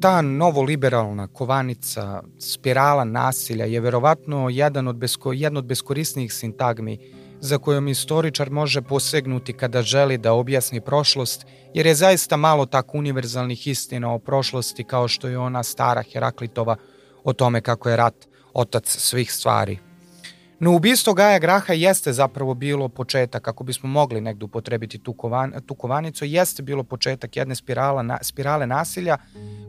ta novoliberalna kovanica, spirala nasilja je verovatno jedan od besko, jedna od beskorisnijih sintagmi za kojom istoričar može posegnuti kada želi da objasni prošlost, jer je zaista malo tako univerzalnih istina o prošlosti kao što je ona stara Heraklitova o tome kako je rat otac svih stvari. No ubistvo Gaja Graha jeste zapravo bilo početak, ako bismo mogli negde upotrebiti tu, kovan, tu kovanicu, jeste bilo početak jedne spirala, na, spirale nasilja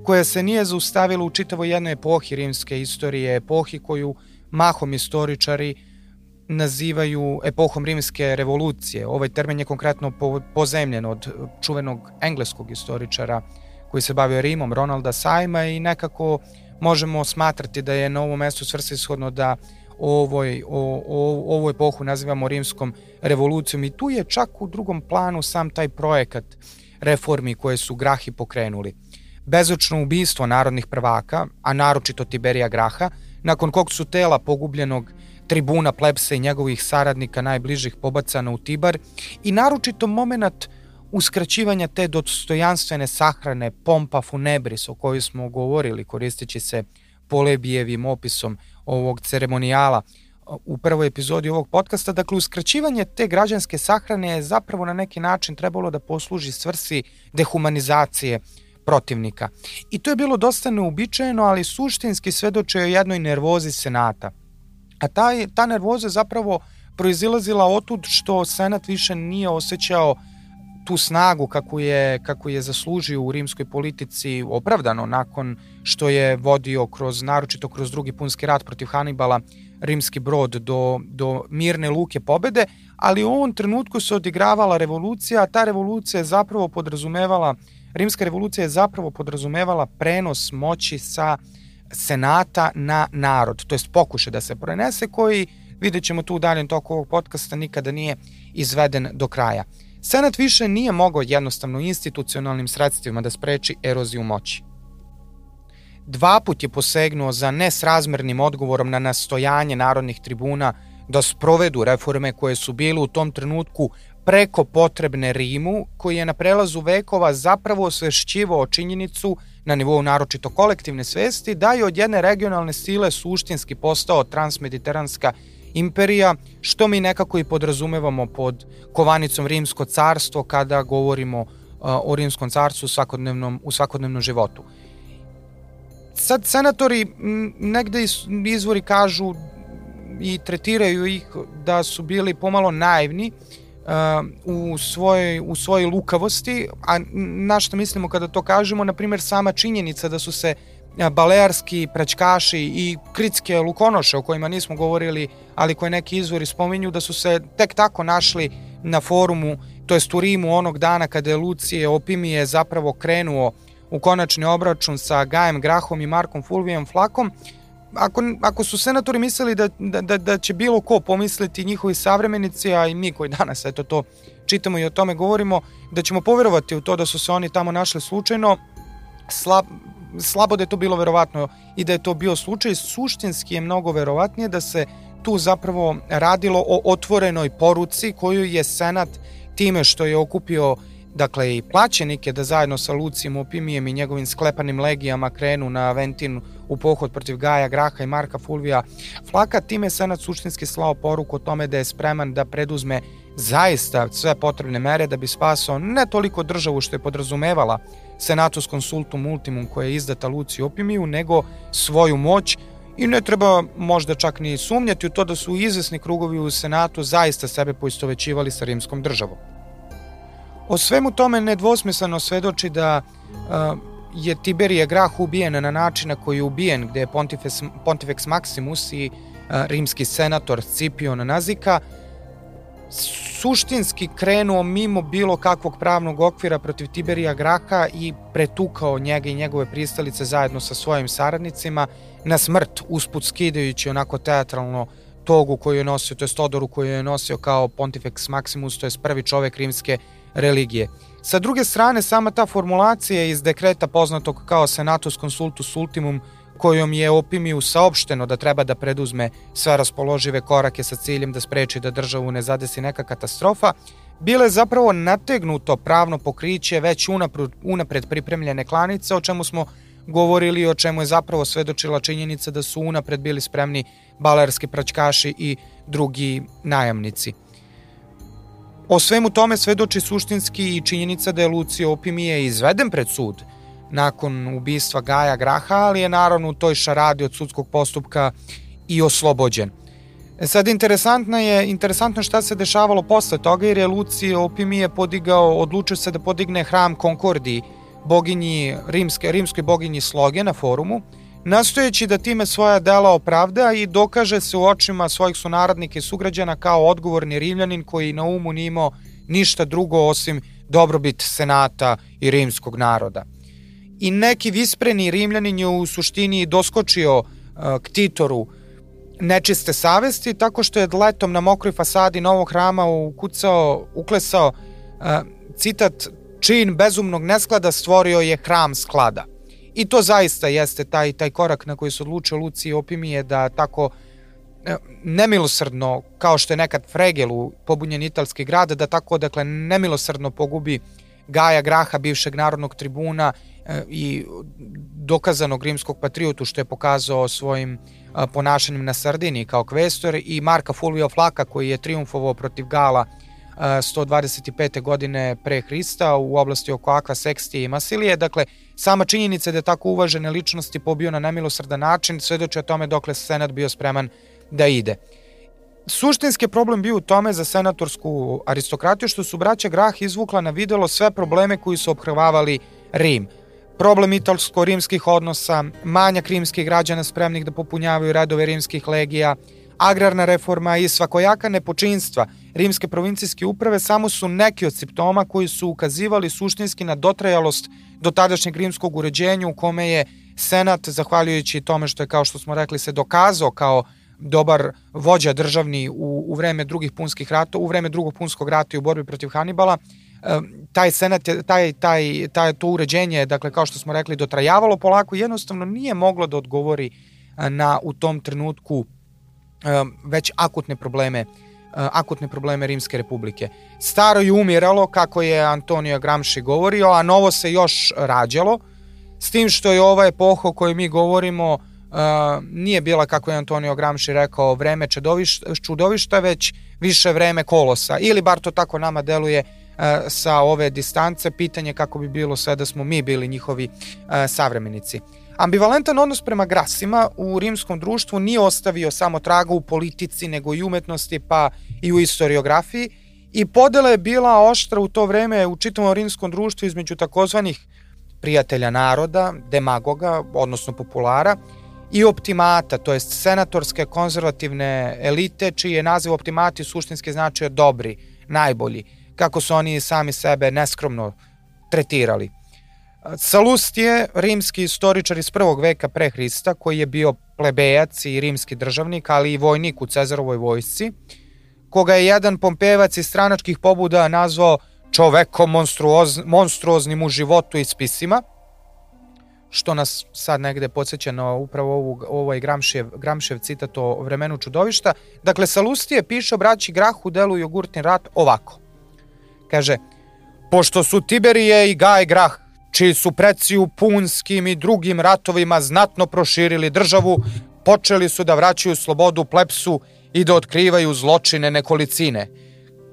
koja se nije zaustavila u čitavoj jednoj epohi rimske istorije, epohi koju mahom istoričari nazivaju epohom rimske revolucije. Ovaj termin je konkretno po, pozemljen od čuvenog engleskog istoričara koji se bavio Rimom, Ronalda Sajma i nekako možemo smatrati da je na ovom mestu svrsishodno da ovoj, o, o, ovu epohu nazivamo rimskom revolucijom i tu je čak u drugom planu sam taj projekat reformi koje su Grahi pokrenuli. Bezočno ubistvo narodnih prvaka, a naročito Tiberija Graha, nakon kog su tela pogubljenog tribuna plebsa i njegovih saradnika najbližih pobacana u Tibar i naročito moment uskraćivanja te dostojanstvene sahrane pompa funebris o kojoj smo govorili koristeći se Polebijevim opisom ovog ceremonijala u prvoj epizodi ovog podcasta. Dakle, uskraćivanje te građanske sahrane je zapravo na neki način trebalo da posluži svrsi dehumanizacije protivnika. I to je bilo dosta neobičajeno, ali suštinski svedoče o jednoj nervozi Senata. A ta, ta nervoza zapravo proizilazila otud što Senat više nije osjećao tu snagu kako je, kako je zaslužio u rimskoj politici opravdano nakon što je vodio kroz, naročito kroz drugi punski rat protiv Hanibala, rimski brod do, do mirne luke pobede, ali u ovom trenutku se odigravala revolucija, a ta revolucija je zapravo podrazumevala, rimska revolucija je zapravo podrazumevala prenos moći sa senata na narod, to jest pokuše da se prenese koji, vidjet ćemo tu u daljem toku ovog podcasta, nikada nije izveden do kraja. Senat više nije mogao jednostavno institucionalnim sredstvima da spreči eroziju moći. Dva put je posegnuo za nesrazmernim odgovorom na nastojanje narodnih tribuna da sprovedu reforme koje su bile u tom trenutku preko potrebne Rimu, koji je na prelazu vekova zapravo osvešćivao činjenicu na nivou naročito kolektivne svesti da je od jedne regionalne sile suštinski postao transmediteranska imperija, što mi nekako i podrazumevamo pod kovanicom Rimsko carstvo kada govorimo uh, o Rimskom carstvu u svakodnevnom, u svakodnevnom životu. Sad senatori negde izvori kažu i tretiraju ih da su bili pomalo naivni uh, u, svojoj, u svojoj lukavosti, a na što mislimo kada to kažemo, na primjer sama činjenica da su se balearski praćkaši i kritske lukonoše o kojima nismo govorili, ali koje neki izvori spominju da su se tek tako našli na forumu, to jest u Rimu onog dana kada je Lucije Opimije zapravo krenuo u konačni obračun sa Gajem Grahom i Markom Fulvijem Flakom, ako, ako su senatori mislili da, da, da, da će bilo ko pomisliti njihovi savremenici, a i mi koji danas eto to čitamo i o tome govorimo, da ćemo poverovati u to da su se oni tamo našli slučajno, slab, slabo da je to bilo verovatno i da je to bio slučaj, suštinski je mnogo verovatnije da se tu zapravo radilo o otvorenoj poruci koju je Senat time što je okupio dakle i plaćenike da zajedno sa Lucijem Opimijem i njegovim sklepanim legijama krenu na Aventin u pohod protiv Gaja Graha i Marka Fulvija Flaka, time je Senat suštinski slao poruku o tome da je spreman da preduzme zaista sve potrebne mere da bi spasao ne toliko državu što je podrazumevala Senatus Consultum Ultimum koja je izdata Luciju Opimiju, nego svoju moć i ne treba možda čak ni sumnjati u to da su izvesni krugovi u Senatu zaista sebe poistovećivali sa rimskom državom. O svemu tome nedvosmisleno svedoči da je Tiberije Grah ubijen na način na koji je ubijen, gde je Pontifex, Pontifex Maximus i rimski senator Scipion Nazika suštinski krenuo mimo bilo kakvog pravnog okvira protiv Tiberija Graha i pretukao njega i njegove pristalice zajedno sa svojim saradnicima na smrt, usput skidajući onako teatralno togu koju je nosio, to je odoru koju je nosio kao Pontifex Maximus, to je prvi čovek rimske religije. Sa druge strane, sama ta formulacija iz dekreta poznatog kao Senatus Consultus Ultimum kojom je Opimiju saopšteno da treba da preduzme sve raspoložive korake sa ciljem da spreči da državu ne zadesi neka katastrofa, bile zapravo nategnuto pravno pokriće već unapred, pripremljene klanice, o čemu smo govorili o čemu je zapravo svedočila činjenica da su unapred bili spremni balerski praćkaši i drugi najamnici. O svemu tome svedoči suštinski i činjenica da je Lucio Opimije izveden pred sud nakon ubistva Gaja Graha, ali je naravno u toj šaradi od sudskog postupka i oslobođen. E sad, interesantno je, interesantno šta se dešavalo posle toga, jer je Lucio Opimije podigao, odlučio se da podigne hram Konkordiji, boginji, rimske, rimskoj boginji sloge na forumu, nastojeći da time svoja dela opravda i dokaže se u očima svojih sunarodnika i sugrađana kao odgovorni rimljanin koji na umu nije imao ništa drugo osim dobrobit senata i rimskog naroda. I neki vispreni rimljanin je u suštini doskočio uh, k Titoru nečiste savesti tako što je letom na mokroj fasadi novog hrama ukucao, uklesao uh, citat čin bezumnog nesklada stvorio je hram sklada. I to zaista jeste taj, taj korak na koji se odlučio Luci Opimije da tako e, nemilosrdno, kao što je nekad Fregelu pobunjen italski grad, da tako dakle nemilosrdno pogubi Gaja Graha, bivšeg narodnog tribuna e, i dokazanog rimskog patriotu što je pokazao svojim ponašanjem na Sardini kao kvestor i Marka Fulvio Flaka koji je triumfovao protiv Gala 125. godine pre Hrista u oblasti oko Akva, Sekstije i Masilije. Dakle, sama činjenica da je tako uvažene ličnosti pobio na nemilosrdan način svedoči o tome dokle se Senat bio spreman da ide. Suštinski problem bio u tome za senatorsku aristokratiju što su braća Grah izvukla na videlo sve probleme koji su obhrvavali Rim. Problem italsko-rimskih odnosa, manjak rimskih građana spremnih da popunjavaju redove rimskih legija, agrarna reforma i svakojaka nepočinstva rimske provincijske uprave samo su neki od simptoma koji su ukazivali suštinski na dotrajalost do tadašnjeg rimskog uređenja u kome je Senat, zahvaljujući tome što je, kao što smo rekli, se dokazao kao dobar vođa državni u, u vreme drugih punskih rata, u vreme drugog punskog rata i u borbi protiv Hanibala, taj senat, taj, taj, taj, to uređenje, dakle, kao što smo rekli, dotrajavalo polako, jednostavno nije moglo da odgovori na u tom trenutku već akutne probleme akutne probleme Rimske republike. Staro je umiralo, kako je Antonio Gramsci govorio, a novo se još rađalo, s tim što je ova epoha o kojoj mi govorimo uh, nije bila, kako je Antonio Gramsci rekao, vreme čudovišta, već više vreme kolosa, ili bar to tako nama deluje uh, sa ove distance, pitanje kako bi bilo sve da smo mi bili njihovi savremenici. Ambivalentan odnos prema grasima u rimskom društvu nije ostavio samo traga u politici, nego i umetnosti, pa i u istoriografiji, i podela je bila oštra u to vreme u čitavom rimskom društvu između takozvanih prijatelja naroda, demagoga, odnosno populara, i optimata, to jest senatorske konzervativne elite, čiji je naziv optimati suštinski značio dobri, najbolji, kako su oni sami sebe neskromno tretirali. Salust je rimski istoričar iz prvog veka pre Hrista, koji je bio plebejac i rimski državnik, ali i vojnik u Cezarovoj vojsci, koga je jedan pompevac iz stranačkih pobuda nazvao čovekom monstruoz, monstruoznim u životu i spisima, što nas sad negde podsjeća na upravo ovu, ovaj Gramšev, Gramšev citat o vremenu čudovišta. Dakle, Salustije piše o braći Grahu u delu Jogurtni rat ovako. Kaže, pošto su Tiberije i Gaj Grah čiji su preci u punskim i drugim ratovima znatno proširili državu, počeli su da vraćaju slobodu plepsu i da otkrivaju zločine nekolicine.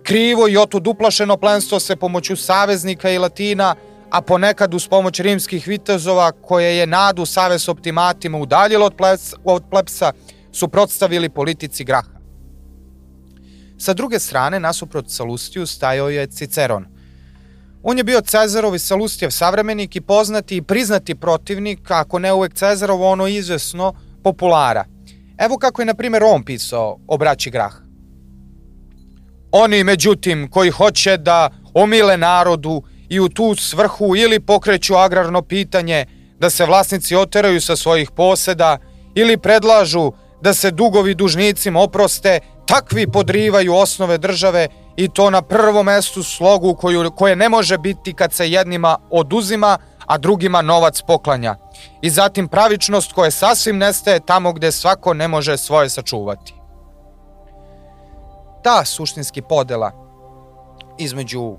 Krivo i otud uplašeno plenstvo se pomoću saveznika i latina, a ponekad uz pomoć rimskih vitezova koje je nadu savez optimatima udaljilo od, pleps, od plepsa, suprotstavili politici graha. Sa druge strane, nasuprot Salustiju stajao je Ciceron – On je bio Cezarov i Salustijev savremenik i poznati i priznati protivnik, ako ne uvek Cezarov, ono izvesno populara. Evo kako je, na primjer, on pisao o braći Grah. Oni, međutim, koji hoće da omile narodu i u tu svrhu ili pokreću agrarno pitanje da se vlasnici oteraju sa svojih poseda ili predlažu da se dugovi dužnicima oproste, takvi podrivaju osnove države i to na prvom mestu slogu koju, koje ne može biti kad se jednima oduzima, a drugima novac poklanja. I zatim pravičnost koja sasvim nestaje tamo gde svako ne može svoje sačuvati. Ta suštinski podela između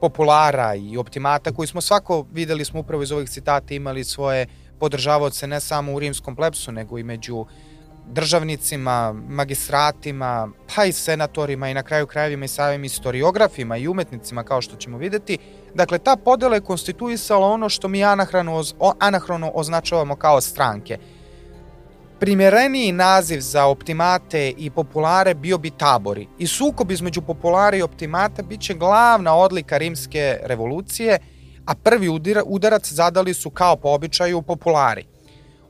populara i optimata koji smo svako videli smo upravo iz ovih citata imali svoje podržavao se ne samo u rimskom plepsu, nego i među državnicima, magistratima, pa i senatorima i na kraju krajevima i samim historiografima i umetnicima, kao što ćemo videti. Dakle, ta podela je konstituisala ono što mi anahrono, anahrono označavamo kao stranke. Primjereniji naziv za optimate i populare bio bi tabori i sukob između populare i optimata biće glavna odlika rimske revolucije, a prvi udarac zadali su kao po običaju populari –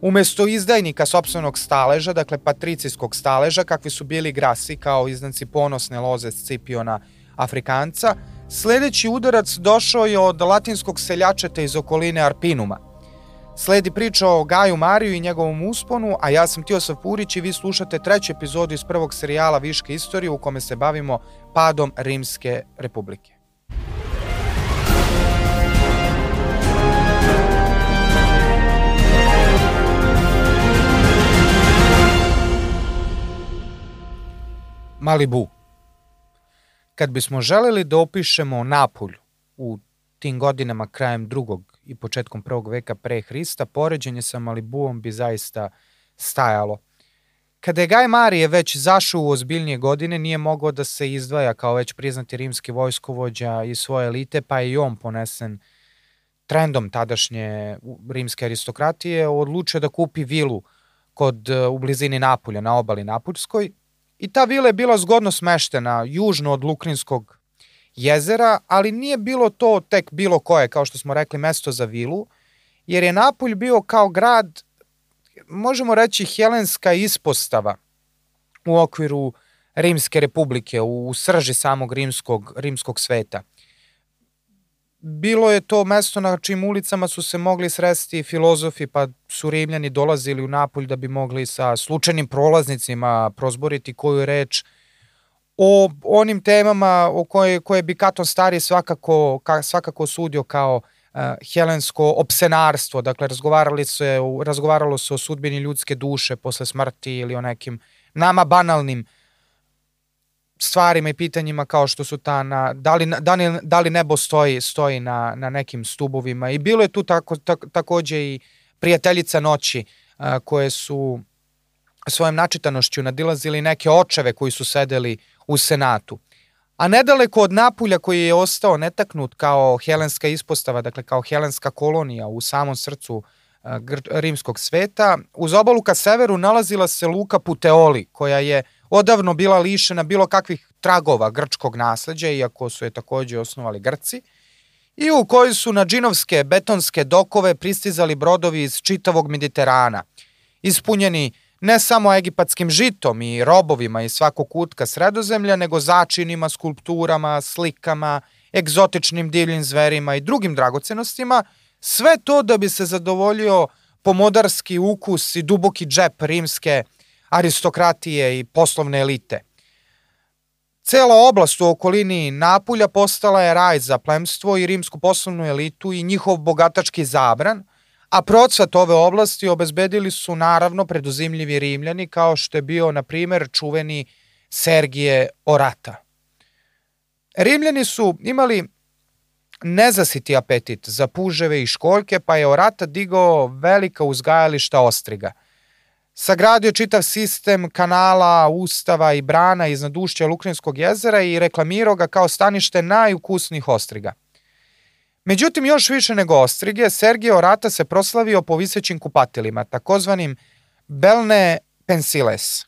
Umesto izdajnika sopstvenog staleža, dakle patricijskog staleža, kakvi su bili grasi kao iznanci ponosne loze Scipiona Afrikanca, sledeći udarac došao je od latinskog seljačeta iz okoline Arpinuma. Sledi priča o Gaju Mariju i njegovom usponu, a ja sam Tiosav Purić i vi slušate treću epizodu iz prvog serijala Viške istorije u kome se bavimo padom Rimske republike. Malibu. Kad bismo želeli da opišemo Napulj u tim godinama krajem drugog i početkom prvog veka pre Hrista, poređenje sa Malibuom bi zaista stajalo. Kada je Gaj Marije već zašao u ozbiljnije godine, nije mogao da se izdvaja kao već priznati rimski vojskovođa i svoje elite, pa je i on ponesen trendom tadašnje rimske aristokratije, odlučio da kupi vilu kod, u blizini Napulja, na obali Napuljskoj, I ta vila je bila zgodno smeštena južno od Lukrinskog jezera, ali nije bilo to tek bilo koje, kao što smo rekli, mesto za vilu, jer je Napulj bio kao grad, možemo reći, helenska ispostava u okviru Rimske republike, u srži samog rimskog, rimskog sveta bilo je to mesto na čim ulicama su se mogli sresti filozofi, pa su Rimljani dolazili u Napolj da bi mogli sa slučajnim prolaznicima prozboriti koju reč o onim temama o koje, koje bi Katon Stari svakako, ka, svakako sudio kao uh, helensko opsenarstvo, dakle razgovarali se, razgovaralo se o sudbini ljudske duše posle smrti ili o nekim nama banalnim stvarima i pitanjima kao što su ta na, da li, da li, da li nebo stoji, stoji na, na nekim stubovima i bilo je tu tako, tak, takođe i prijateljica noći a, koje su svojom načitanošću nadilazili neke očeve koji su sedeli u senatu. A nedaleko od Napulja koji je ostao netaknut kao helenska ispostava, dakle kao helenska kolonija u samom srcu a, rimskog sveta, uz obalu ka severu nalazila se luka Puteoli koja je odavno bila lišena bilo kakvih tragova grčkog nasleđa, iako su je takođe osnovali Grci, i u kojoj su na džinovske betonske dokove pristizali brodovi iz čitavog Mediterana, ispunjeni ne samo egipatskim žitom i robovima iz svakog kutka sredozemlja, nego začinima, skulpturama, slikama, egzotičnim divljim zverima i drugim dragocenostima, sve to da bi se zadovoljio pomodarski ukus i duboki džep rimske aristokratije i poslovne elite. Cela oblast u okolini Napulja postala je raj za plemstvo i rimsku poslovnu elitu i njihov bogatački zabran, a procvat ove oblasti obezbedili su naravno preduzimljivi rimljani kao što je bio, na primer, čuveni Sergije Orata. Rimljani su imali nezasiti apetit za puževe i školjke, pa je Orata digao velika uzgajališta ostriga – sagradio čitav sistem kanala, ustava i brana iznad ušća Lukrinskog jezera i reklamirao ga kao stanište najukusnijih ostriga. Međutim, još više nego ostrige, Sergio Orata se proslavio po visećim kupatilima, takozvanim Belne Pensiles.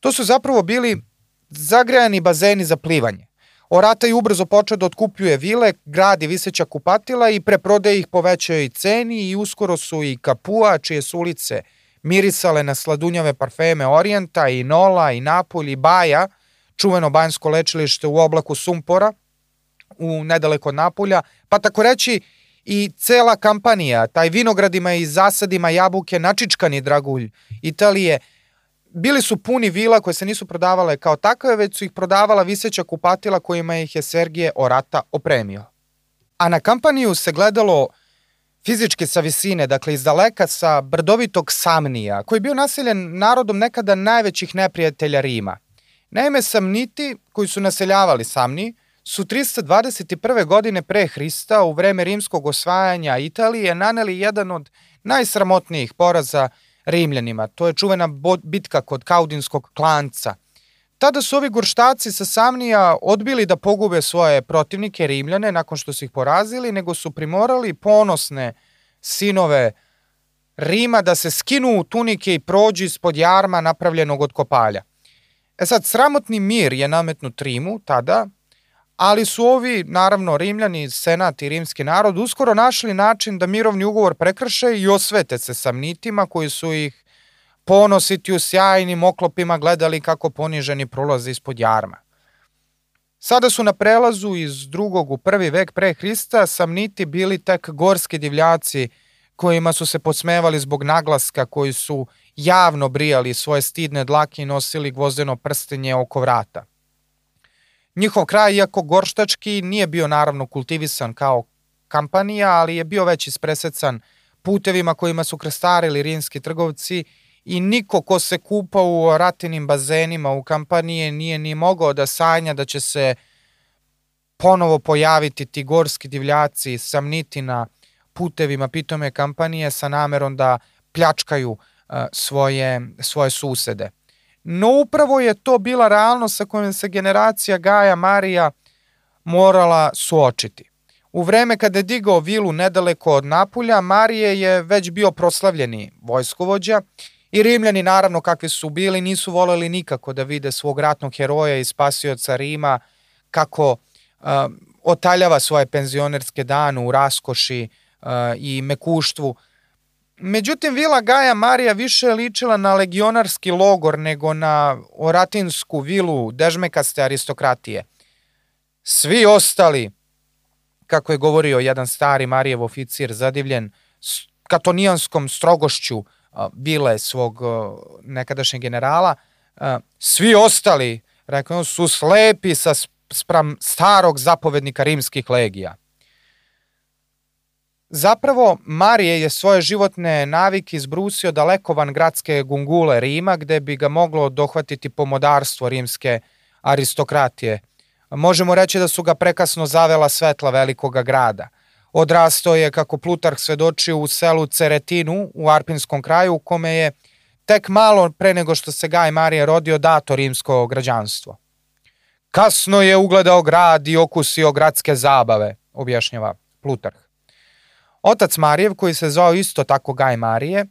To su zapravo bili zagrejani bazeni za plivanje. Orata je ubrzo počeo da otkupljuje vile, gradi viseća kupatila i preprodaje ih po većoj ceni i uskoro su i Kapua, čije su ulice – mirisale na sladunjave parfeme Orijenta i Nola i Napolj i Baja, čuveno banjsko lečilište u oblaku sumpora, u nedaleko Napolja, pa tako reći i cela kampanija, taj vinogradima i zasadima jabuke, načičkani dragulj Italije, bili su puni vila koje se nisu prodavale kao takve, već su ih prodavala viseća kupatila kojima ih je Sergije Orata opremio. A na kampaniju se gledalo fizički sa visine, dakle iz daleka sa brdovitog Samnija, koji je bio naseljen narodom nekada najvećih neprijatelja Rima. Naime, Samniti, koji su naseljavali Samni, su 321. godine pre Hrista u vreme rimskog osvajanja Italije naneli jedan od najsramotnijih poraza Rimljanima. To je čuvena bitka kod Kaudinskog klanca. Tada su ovi gorštaci sa Samnija odbili da pogube svoje protivnike Rimljane nakon što su ih porazili, nego su primorali ponosne sinove Rima da se skinu u tunike i prođu ispod jarma napravljenog od kopalja. E sad, sramotni mir je nametnut Rimu tada, ali su ovi, naravno, Rimljani, senat i rimski narod uskoro našli način da mirovni ugovor prekrše i osvete se samnitima koji su ih ponositi u sjajnim oklopima gledali kako poniženi prolaze ispod jarma. Sada su na prelazu iz drugog u prvi vek pre Hrista samniti bili tek gorski divljaci kojima su se podsmevali zbog naglaska koji su javno brijali svoje stidne dlake i nosili gvozdeno prstenje oko vrata. Njihov kraj, iako gorštački, nije bio naravno kultivisan kao kampanija, ali je bio već ispresecan putevima kojima su krestarili rimski trgovci i niko ko se kupa u ratinim bazenima u kampanije nije ni mogao da sanja da će se ponovo pojaviti ti gorski divljaci samniti na putevima pitome kampanije sa namerom da pljačkaju uh, svoje, svoje susede. No upravo je to bila realnost sa kojom se generacija Gaja Marija morala suočiti. U vreme kada je digao vilu nedaleko od Napulja, Marije je već bio proslavljeni vojskovođa i Rimljani, naravno kakvi su bili, nisu voleli nikako da vide svog ratnog heroja i spasioca Rima kako uh, otaljava svoje penzionerske dane u raskoši uh, i mekuštvu, Međutim, vila Gaja Marija više ličila na legionarski logor nego na oratinsku vilu dežmekaste aristokratije. Svi ostali, kako je govorio jedan stari Marijev oficir zadivljen katonijanskom strogošću vile svog nekadašnjeg generala, svi ostali, rekao, su slepi sa spram starog zapovednika rimskih legija. Zapravo, Marije je svoje životne navike izbrusio daleko van gradske gungule Rima, gde bi ga moglo dohvatiti pomodarstvo rimske aristokratije. Možemo reći da su ga prekasno zavela svetla velikoga grada. Odrastao je, kako Plutarh svedoči, u selu Ceretinu u Arpinskom kraju, u kome je tek malo pre nego što se Gaj Marije rodio dato rimsko građanstvo. Kasno je ugledao grad i okusio gradske zabave, objašnjava Plutarh. Otac Marijev, koji se zvao isto tako Gaj Marije,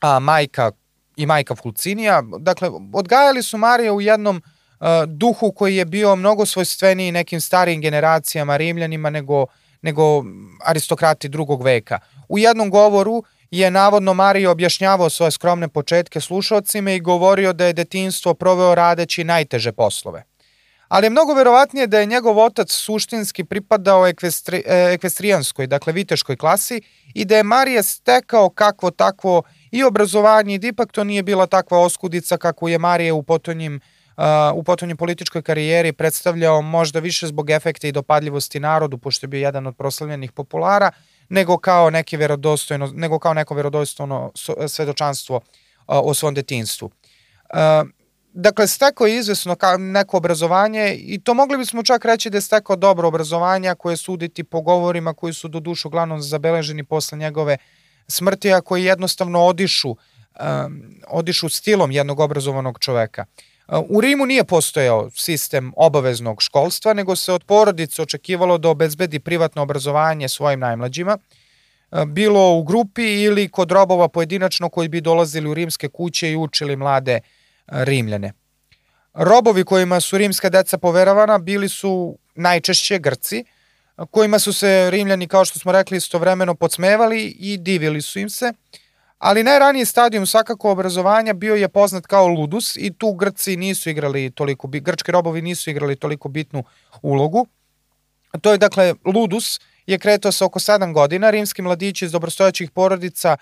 a majka i majka Fulcinija, dakle, odgajali su Marije u jednom uh, duhu koji je bio mnogo svojstveniji nekim starijim generacijama rimljanima nego, nego aristokrati drugog veka. U jednom govoru je navodno Marije objašnjavao svoje skromne početke slušalcima i govorio da je detinstvo proveo radeći najteže poslove ali je mnogo verovatnije da je njegov otac suštinski pripadao ekvestri, e, ekvestrijanskoj, dakle viteškoj klasi i da je Marija stekao kakvo takvo i obrazovanje i da ipak to nije bila takva oskudica kako je Marija u potonjim uh, u potonjim političkoj karijeri predstavljao možda više zbog efekta i dopadljivosti narodu, pošto je bio jedan od proslavljenih populara, nego kao, neki verodostojno, nego kao neko verodostojno svedočanstvo uh, o svom detinstvu. Uh, dakle, stekao je izvesno neko obrazovanje i to mogli bismo čak reći da je stekao dobro obrazovanje koje suditi po govorima koji su do dušu uglavnom zabeleženi posle njegove smrti, a koji jednostavno odišu, um, odišu stilom jednog obrazovanog čoveka. U Rimu nije postojao sistem obaveznog školstva, nego se od porodice očekivalo da obezbedi privatno obrazovanje svojim najmlađima, bilo u grupi ili kod robova pojedinačno koji bi dolazili u rimske kuće i učili mlade Rimljane. Robovi kojima su rimska deca poveravana bili su najčešće Grci, kojima su se Rimljani, kao što smo rekli, istovremeno podsmevali i divili su im se, ali najraniji stadijum svakako obrazovanja bio je poznat kao ludus i tu Grci nisu igrali toliko, grčki robovi nisu igrali toliko bitnu ulogu. To je dakle ludus je kretao se oko 7 godina, rimski mladići iz dobrostojaćih porodica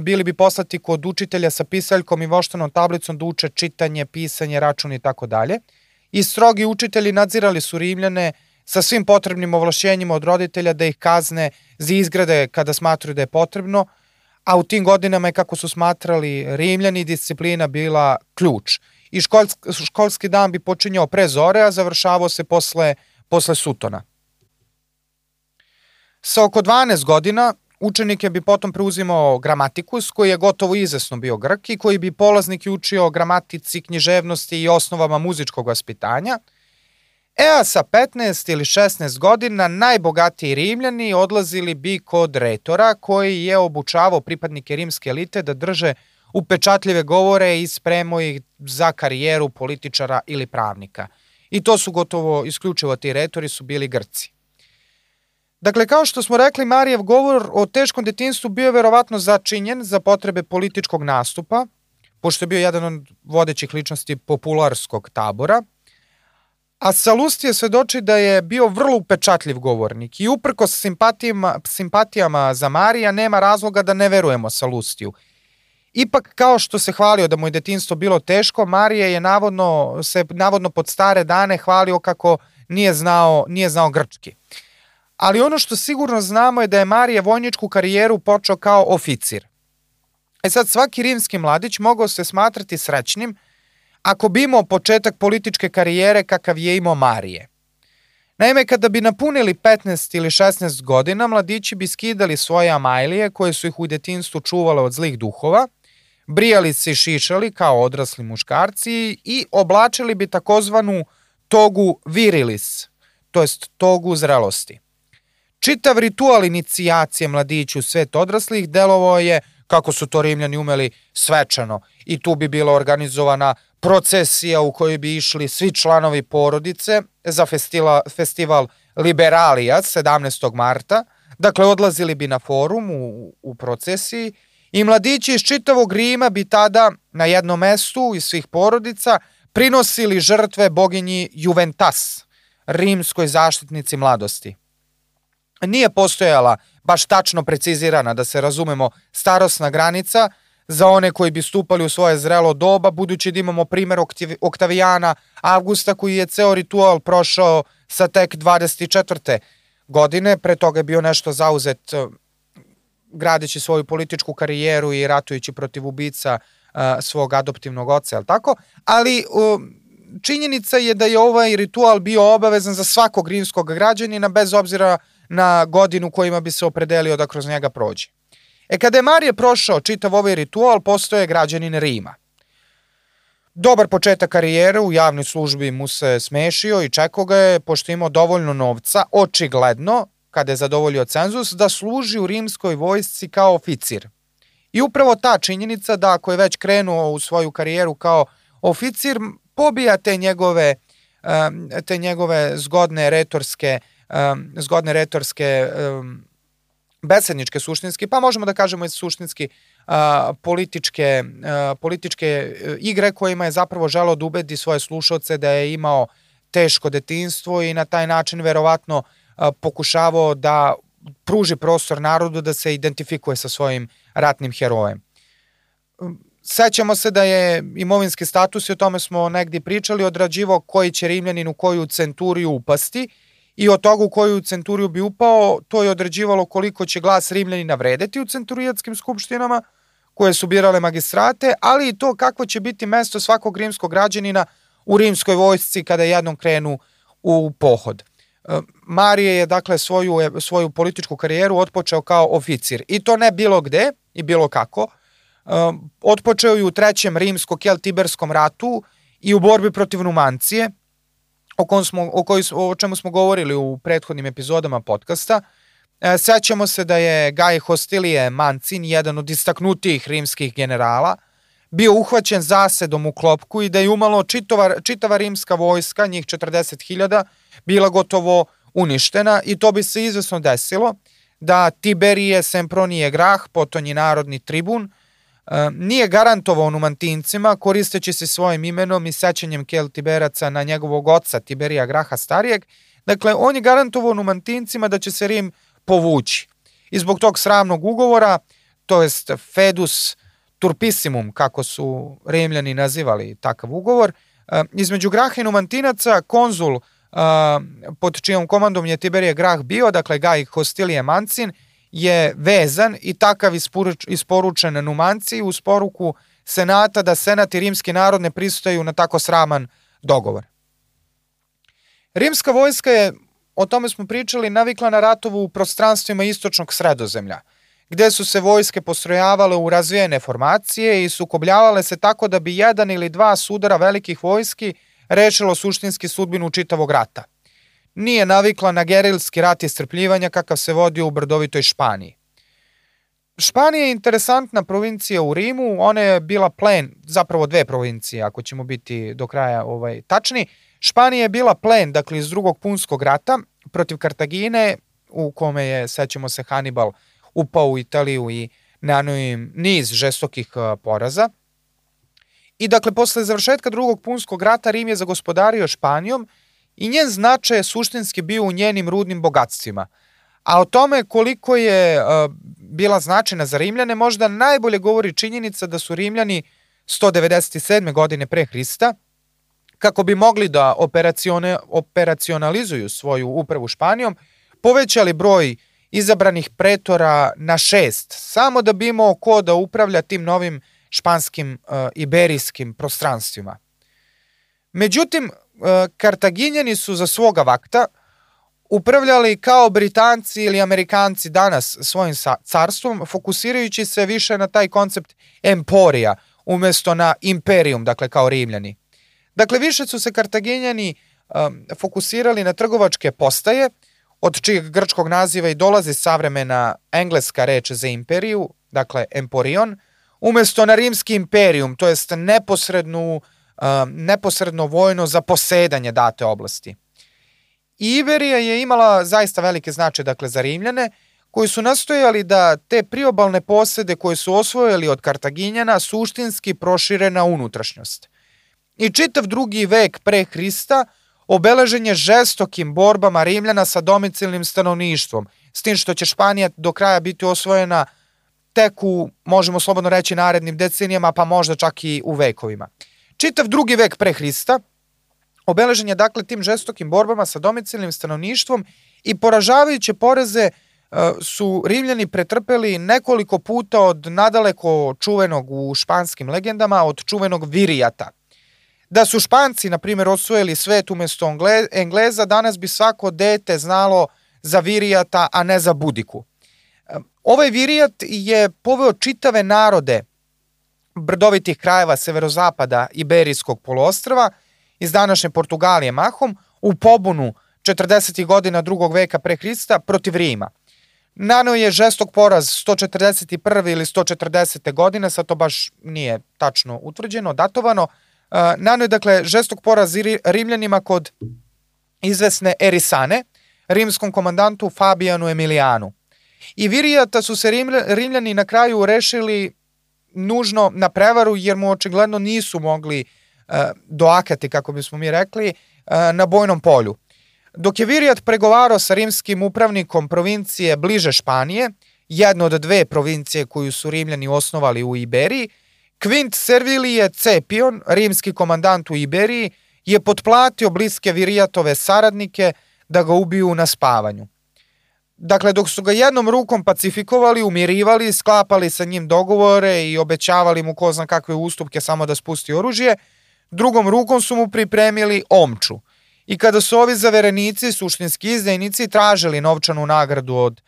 bili bi poslati kod učitelja sa pisaljkom i voštanom tablicom da uče čitanje, pisanje, račun i tako dalje. I strogi učitelji nadzirali su Rimljane sa svim potrebnim ovlašćenjima od roditelja da ih kazne za izgrade kada smatruju da je potrebno, a u tim godinama je kako su smatrali Rimljani disciplina bila ključ. i školski, školski dan bi počinjao pre zore, a završavao se posle, posle sutona. Sa oko 12 godina učenike bi potom preuzimao gramatikus, koji je gotovo izasno bio grk i koji bi polaznike učio gramatici, književnosti i osnovama muzičkog vaspitanja – E a sa 15 ili 16 godina najbogatiji rimljani odlazili bi kod retora koji je obučavao pripadnike rimske elite da drže upečatljive govore i spremao ih za karijeru političara ili pravnika. I to su gotovo isključivo ti retori su bili Grci. Dakle, kao što smo rekli, Marijev govor o teškom detinstvu bio je verovatno začinjen za potrebe političkog nastupa, pošto je bio jedan od vodećih ličnosti popularskog tabora – A Salustije svedoči da je bio vrlo upečatljiv govornik i uprko simpatijama, simpatijama za Marija nema razloga da ne verujemo Salustiju. Ipak, kao što se hvalio da mu je detinstvo bilo teško, Marije je navodno, se navodno pod stare dane hvalio kako nije znao, nije znao grčki. Ali ono što sigurno znamo je da je Marije vojničku karijeru počeo kao oficir. E sad, svaki rimski mladić mogao se smatrati srećnim – ako bi imao početak političke karijere kakav je imao Marije. Naime, kada bi napunili 15 ili 16 godina, mladići bi skidali svoje amajlije koje su ih u detinstvu čuvale od zlih duhova, brijali se i šišali kao odrasli muškarci i oblačili bi takozvanu togu virilis, to jest togu zrelosti. Čitav ritual inicijacije mladiću u svet odraslih delovao je, kako su to rimljani umeli, svečano i tu bi bila organizovana procesija u kojoj bi išli svi članovi porodice za festila, festival Liberalia 17. marta. Dakle, odlazili bi na forum u, u procesiji i mladići iz čitavog Rima bi tada na jednom mestu iz svih porodica prinosili žrtve boginji Juventas, rimskoj zaštitnici mladosti. Nije postojala baš tačno precizirana, da se razumemo, starosna granica, za one koji bi stupali u svoje zrelo doba, budući da imamo primer Oktavijana Avgusta koji je ceo ritual prošao sa tek 24. godine, pre toga je bio nešto zauzet eh, gradeći svoju političku karijeru i ratujući protiv ubica uh, svog adoptivnog oca, je tako? Ali uh, činjenica je da je ovaj ritual bio obavezan za svakog rimskog građanina bez obzira na godinu kojima bi se opredelio da kroz njega prođe. E kada je Marije prošao čitav ovaj ritual, postoje građanin Rima. Dobar početak karijere u javnoj službi mu se smešio i čekao ga je, pošto imao dovoljno novca, očigledno, kada je zadovoljio cenzus, da služi u rimskoj vojsci kao oficir. I upravo ta činjenica da ako je već krenuo u svoju karijeru kao oficir, pobija te njegove, te njegove zgodne retorske, zgodne retorske besedničke suštinski, pa možemo da kažemo i suštinski a, političke, a, političke e, igre kojima je zapravo želeo da ubedi svoje slušalce da je imao teško detinstvo i na taj način verovatno a, pokušavao da pruži prostor narodu da se identifikuje sa svojim ratnim herojem. Sećamo se da je imovinski status i o tome smo negdje pričali odrađivo koji će Rimljanin u koju centuriju upasti i od toga u koju centuriju bi upao, to je određivalo koliko će glas Rimljanina vredeti u centurijatskim skupštinama, koje su birale magistrate, ali i to kakvo će biti mesto svakog rimskog građanina u rimskoj vojsci kada jednom krenu u pohod. E, Marije je dakle svoju, e, svoju političku karijeru otpočeo kao oficir i to ne bilo gde i bilo kako. E, otpočeo je u trećem rimsko-keltiberskom ratu i u borbi protiv Numancije, o, kom smo, o, koji, o čemu smo govorili u prethodnim epizodama podcasta. E, sećamo se da je Gaj Hostilije Mancin, jedan od istaknutijih rimskih generala, bio uhvaćen zasedom u klopku i da je umalo čitava, čitava rimska vojska, njih 40.000, bila gotovo uništena i to bi se izvesno desilo da Tiberije Sempronije Grah, potonji narodni tribun, nije garantovao numantincima koristeći se svojim imenom i sećanjem Keltiberaca na njegovog oca Tiberija Graha Starijeg. Dakle, on je garantovao numantincima da će se Rim povući. I zbog tog sramnog ugovora, to jest Fedus Turpissimum, kako su Rimljani nazivali takav ugovor, između Graha i Numantinaca konzul pod čijom komandom je Tiberije Grah bio, dakle Gaj Hostilije Mancin, je vezan i takav isporučen Numanci uz poruku senata da senat i rimski narod ne pristaju na tako sraman dogovor. Rimska vojska je, o tome smo pričali, navikla na ratovu u prostranstvima istočnog sredozemlja, gde su se vojske postrojavale u razvijene formacije i sukobljavale se tako da bi jedan ili dva sudara velikih vojski rešilo suštinski sudbinu čitavog rata. Nije navikla na gerilski rat istrpljivanja kakav se vodio u brdovitoj Španiji. Španija je interesantna provincija u Rimu, ona je bila plen, zapravo dve provincije, ako ćemo biti do kraja ovaj tačni. Španija je bila plen, dakle, iz drugog punskog rata protiv Kartagine, u kome je, sećamo se, Hannibal upao u Italiju i nanio im niz žestokih poraza. I dakle, posle završetka drugog punskog rata Rim je zagospodario Španijom i njen značaj je suštinski bio u njenim rudnim bogatstvima. A o tome koliko je uh, bila značajna za Rimljane možda najbolje govori činjenica da su Rimljani 197. godine pre Hrista, kako bi mogli da operacione, operacionalizuju svoju upravu Španijom, povećali broj izabranih pretora na šest, samo da bi imao ko da upravlja tim novim španskim uh, iberijskim prostranstvima. Međutim, Kartaginjani su za svoga vakta upravljali kao Britanci ili Amerikanci danas svojim carstvom, fokusirajući se više na taj koncept emporija umesto na imperium, dakle kao Rimljani. Dakle, više su se Kartaginjani um, fokusirali na trgovačke postaje, od čijeg grčkog naziva i dolazi savremena engleska reč za imperiju, dakle emporion, umesto na rimski imperium, to jest neposrednu, uh, neposredno vojno zaposedanje date oblasti. Iberija je imala zaista velike značaje dakle, za Rimljane, koji su nastojali da te priobalne posede koje su osvojili od Kartaginjana suštinski prošire na unutrašnjost. I čitav drugi vek pre Hrista obeležen je žestokim borbama Rimljana sa domicilnim stanovništvom, s tim što će Španija do kraja biti osvojena tek u, možemo slobodno reći, narednim decenijama, pa možda čak i u vekovima. Čitav drugi vek pre Hrista obeležen je dakle tim žestokim borbama sa domicilnim stanovništvom i poražavajuće poreze e, su Rimljani pretrpeli nekoliko puta od nadaleko čuvenog u španskim legendama, od čuvenog Virijata. Da su Španci, na primjer, osvojili svet umesto Engleza, danas bi svako dete znalo za Virijata, a ne za Budiku. E, ovaj Virijat je poveo čitave narode brdovitih krajeva severozapada Iberijskog poluostrava, iz današnje Portugalije mahom u pobunu 40. godina drugog veka pre Hrista protiv Rima. Nanao je žestok poraz 141. ili 140. godine, sad to baš nije tačno utvrđeno, datovano. Uh, Nanao je dakle žestok poraz Rimljanima kod izvesne Erisane, rimskom komandantu Fabijanu Emilijanu. I Virijata su se Rimljani na kraju rešili nužno na prevaru jer mu očigledno nisu mogli uh, doakati, kako bismo mi rekli, e, na bojnom polju. Dok je Virijat pregovarao sa rimskim upravnikom provincije bliže Španije, jedno od dve provincije koju su Rimljani osnovali u Iberiji, Quint Servilije Cepion, rimski komandant u Iberiji, je potplatio bliske Virijatove saradnike da ga ubiju na spavanju. Dakle, dok su ga jednom rukom pacifikovali, umirivali, sklapali sa njim dogovore i obećavali mu ko zna kakve ustupke samo da spusti oružje, drugom rukom su mu pripremili omču. I kada su ovi zaverenici, suštinski izdajnici, tražili novčanu nagradu od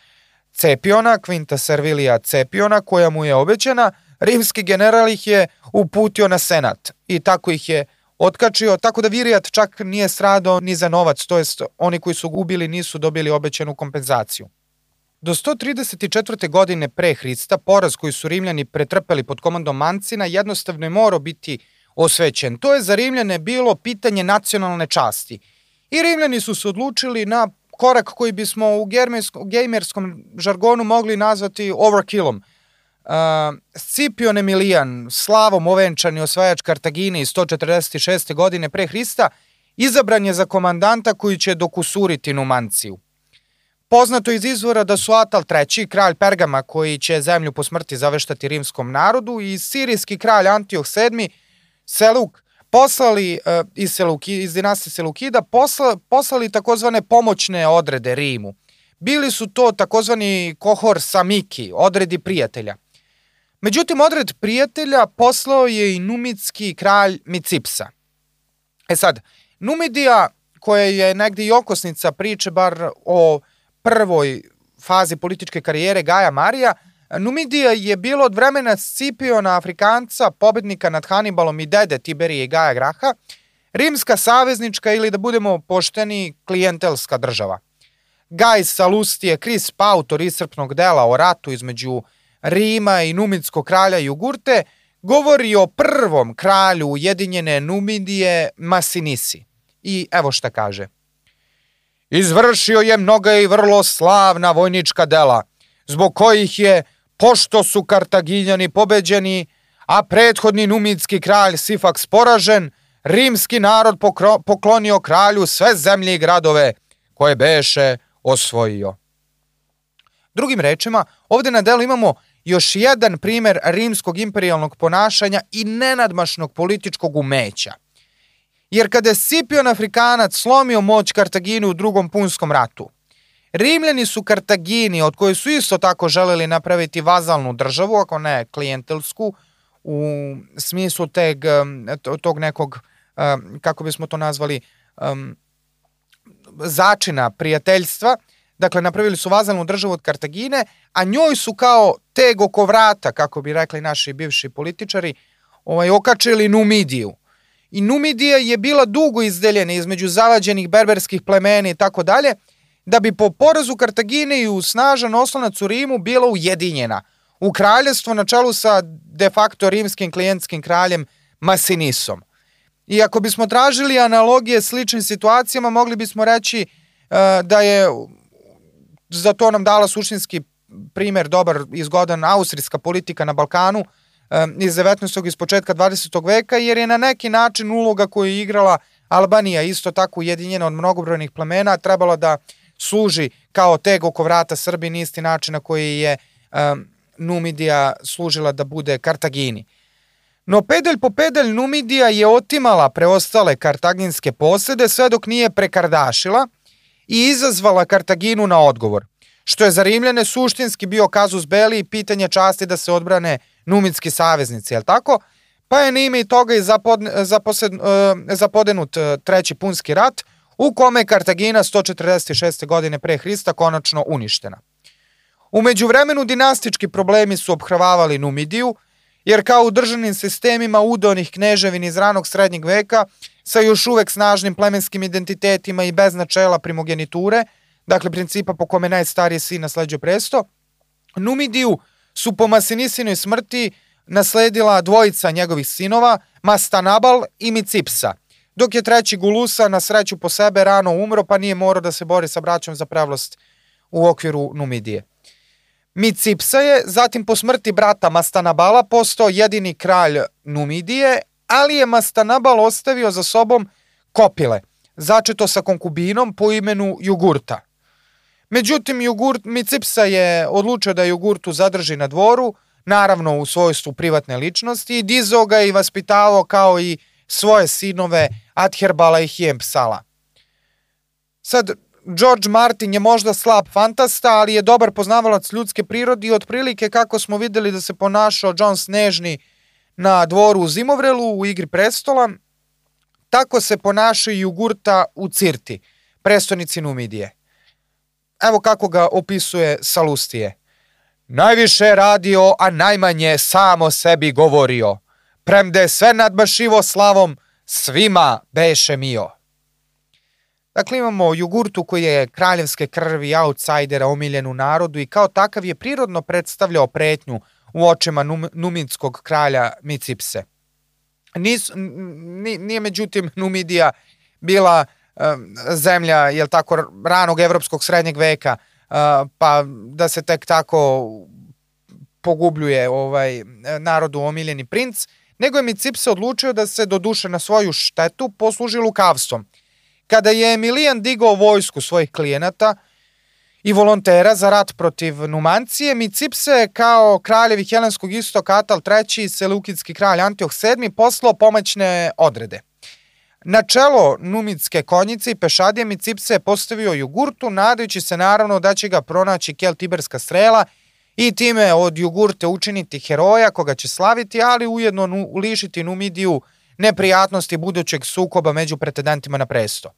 Cepiona, Quinta Servilija Cepiona, koja mu je obećana, rimski general ih je uputio na senat i tako ih je otkačio, tako da Virijat čak nije stradao ni za novac, to jest oni koji su gubili nisu dobili obećanu kompenzaciju. Do 134. godine pre Hrista, poraz koji su Rimljani pretrpeli pod komandom Mancina jednostavno je morao biti osvećen. To je za Rimljane bilo pitanje nacionalne časti. I Rimljani su se odlučili na korak koji bismo u gamerskom žargonu mogli nazvati overkillom. Uh, Scipion Emilijan, slavom ovenčani osvajač Kartagine iz 146. godine pre Hrista, izabran je za komandanta koji će dokusuriti Numanciju. Poznato iz izvora da su Atal III, kralj Pergama koji će zemlju po smrti zaveštati rimskom narodu i sirijski kralj Antioh VII Seluk poslali uh, iz, Seluki, iz dinastije Selukida posla, poslali takozvane pomoćne odrede Rimu. Bili su to takozvani kohor samiki, odredi prijatelja. Međutim, odred prijatelja poslao je i numitski kralj Micipsa. E sad, Numidija, koja je negde i okosnica priče bar o prvoj fazi političke karijere Gaja Marija, Numidija je bilo od vremena Scipiona Afrikanca, pobednika nad Hannibalom i dede Tiberije i Gaja Graha, rimska saveznička ili da budemo pošteni klijentelska država. Gaj Salustije, Kris autor iscrpnog dela o ratu između Rima i Numidskog kralja Jugurte, govori o prvom kralju Ujedinjene Numidije Masinisi. I evo šta kaže. Izvršio je mnoga i vrlo slavna vojnička dela, zbog kojih je, pošto su Kartaginjani pobeđeni, a prethodni numidski kralj Sifaks poražen, rimski narod poklonio kralju sve zemlje i gradove koje beše osvojio. Drugim rečima, ovde na delu imamo još jedan primer rimskog imperialnog ponašanja i nenadmašnog političkog umeća. Jer kada je Scipion Afrikanac slomio moć Kartagini u drugom punskom ratu, Rimljani su Kartagini, od koje su isto tako želeli napraviti vazalnu državu, ako ne klijentelsku, u smislu teg, tog nekog, kako bismo to nazvali, začina prijateljstva, Dakle, napravili su vazalnu državu od Kartagine, a njoj su kao teg oko vrata, kako bi rekli naši bivši političari, ovaj, okačili Numidiju. I Numidija je bila dugo izdeljena između zavađenih berberskih plemena i tako dalje, da bi po porazu Kartagine i u snažan oslonac u Rimu bila ujedinjena u kraljevstvo na čelu sa de facto rimskim klijentskim kraljem Masinisom. I ako bismo tražili analogije sličnim situacijama, mogli bismo reći uh, da je za to nam dala suštinski primer dobar i zgodan austrijska politika na Balkanu iz 19. iz početka 20. veka, jer je na neki način uloga koju je igrala Albanija, isto tako ujedinjena od mnogobrojnih plemena, trebalo da služi kao teg oko vrata Srbiji na isti način na koji je um, Numidija služila da bude Kartagini. No pedelj po pedelj Numidija je otimala preostale kartaginske posede sve dok nije prekardašila – i izazvala Kartaginu na odgovor, što je za Rimljane suštinski bio kazus beli i pitanje časti da se odbrane numitski saveznici, jel tako? Pa je na ime i toga i uh, zapodenut uh, treći punski rat, u kome je Kartagina 146. godine pre Hrista konačno uništena. Umeđu vremenu dinastički problemi su obhrvavali Numidiju, jer kao u državnim sistemima udonih knježevin iz ranog srednjeg veka sa još uvek snažnim plemenskim identitetima i bez načela primogeniture, dakle principa po kome najstariji sin nasleđuje presto, Numidiju su po Masinisinoj smrti nasledila dvojica njegovih sinova, Mastanabal i Micipsa, dok je treći Gulusa na sreću po sebe rano umro pa nije morao da se bori sa braćom za prevlast u okviru Numidije. Micipsa je zatim po smrti brata Mastanabala postao jedini kralj Numidije, ali je Mastanabal ostavio za sobom kopile, začeto sa konkubinom po imenu Jugurta. Međutim, Jugurt, Micipsa je odlučio da Jugurtu zadrži na dvoru, naravno u svojstvu privatne ličnosti, i dizao ga i vaspitavao kao i svoje sinove Adherbala i Hiempsala. Sad, George Martin je možda slab fantasta, ali je dobar poznavalac ljudske prirode i otprilike kako smo videli da se ponašao John Snežni na dvoru u Zimovrelu u igri prestola, tako se ponaša i Jugurta u Cirti, prestonici Numidije. Evo kako ga opisuje Salustije. Najviše radio, a najmanje samo sebi govorio. Premde sve nadbašivo slavom, svima beše mio. Dakle, imamo jugurtu koji je kraljevske krvi, outsidera, omiljen u narodu i kao takav je prirodno predstavljao pretnju u očima num, numinskog kralja Micipse. Nis, nije međutim Numidija bila um, zemlja, jel tako, ranog evropskog srednjeg veka, uh, pa da se tek tako pogubljuje ovaj narodu omiljeni princ, nego je Micipse odlučio da se do duše na svoju štetu posluži lukavstvom. Kada je Emilijan digao vojsku svojih klijenata, i volontera za rat protiv Numancije, Micipse kao kraljevi Helenskog istoka Atal III. i Seleukinski kralj Antioh VII. poslao pomoćne odrede. Na čelo numitske konjice i pešadije Micipse je postavio jugurtu, nadajući se naravno da će ga pronaći Kel Tiberska strela i time od jugurte učiniti heroja koga će slaviti, ali ujedno lišiti Numidiju neprijatnosti budućeg sukoba među pretendentima na presto.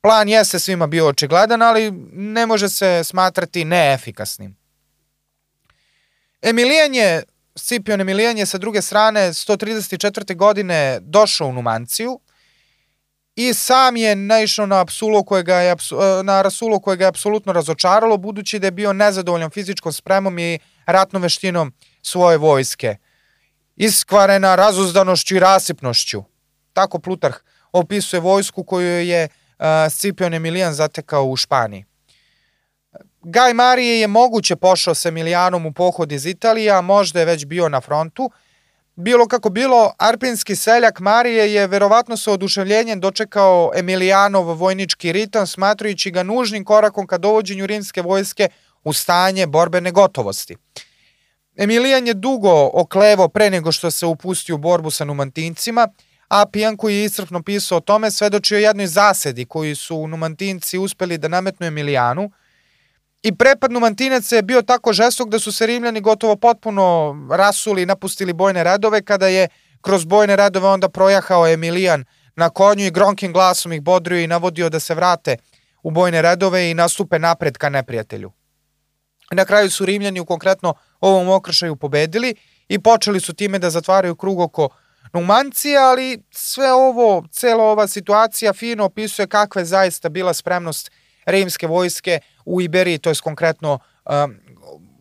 Plan jeste svima bio očigledan, ali ne može se smatrati neefikasnim. Emilijan je, Scipion Emilijan je sa druge strane 134. godine došao u Numanciju i sam je naišao na apsulo koje ga je, na rasulo koje ga je apsolutno razočaralo, budući da je bio nezadovoljan fizičkom spremom i ratnom veštinom svoje vojske. Iskvarena razuzdanošću i rasipnošću. Tako Plutarh opisuje vojsku koju je Scipion Emilijan zatekao u Španiji. Gaj Marije je moguće pošao sa Emilijanom u pohod iz Italije, a možda je već bio na frontu. Bilo kako bilo, arpinski seljak Marije je verovatno sa oduševljenjem dočekao Emilijanov vojnički ritam, smatrujući ga nužnim korakom ka dovođenju rimske vojske u stanje borbene gotovosti. Emilijan je dugo oklevo pre nego što se upustio u borbu sa numantincima, a Pijan koji je iscrpno pisao o tome svedočio jednoj zasedi koji su numantinci uspeli da nametnu Emilijanu, I prepad Numantinaca je bio tako žestok da su se Rimljani gotovo potpuno rasuli i napustili bojne radove kada je kroz bojne radove onda projahao Emilijan na konju i gronkim glasom ih bodrio i navodio da se vrate u bojne radove i nastupe napred ka neprijatelju. Na kraju su Rimljani u konkretno ovom okršaju pobedili i počeli su time da zatvaraju krug oko Numancije, ali sve ovo, cela ova situacija fino opisuje kakva je zaista bila spremnost rimske vojske u Iberiji, to je konkretno um,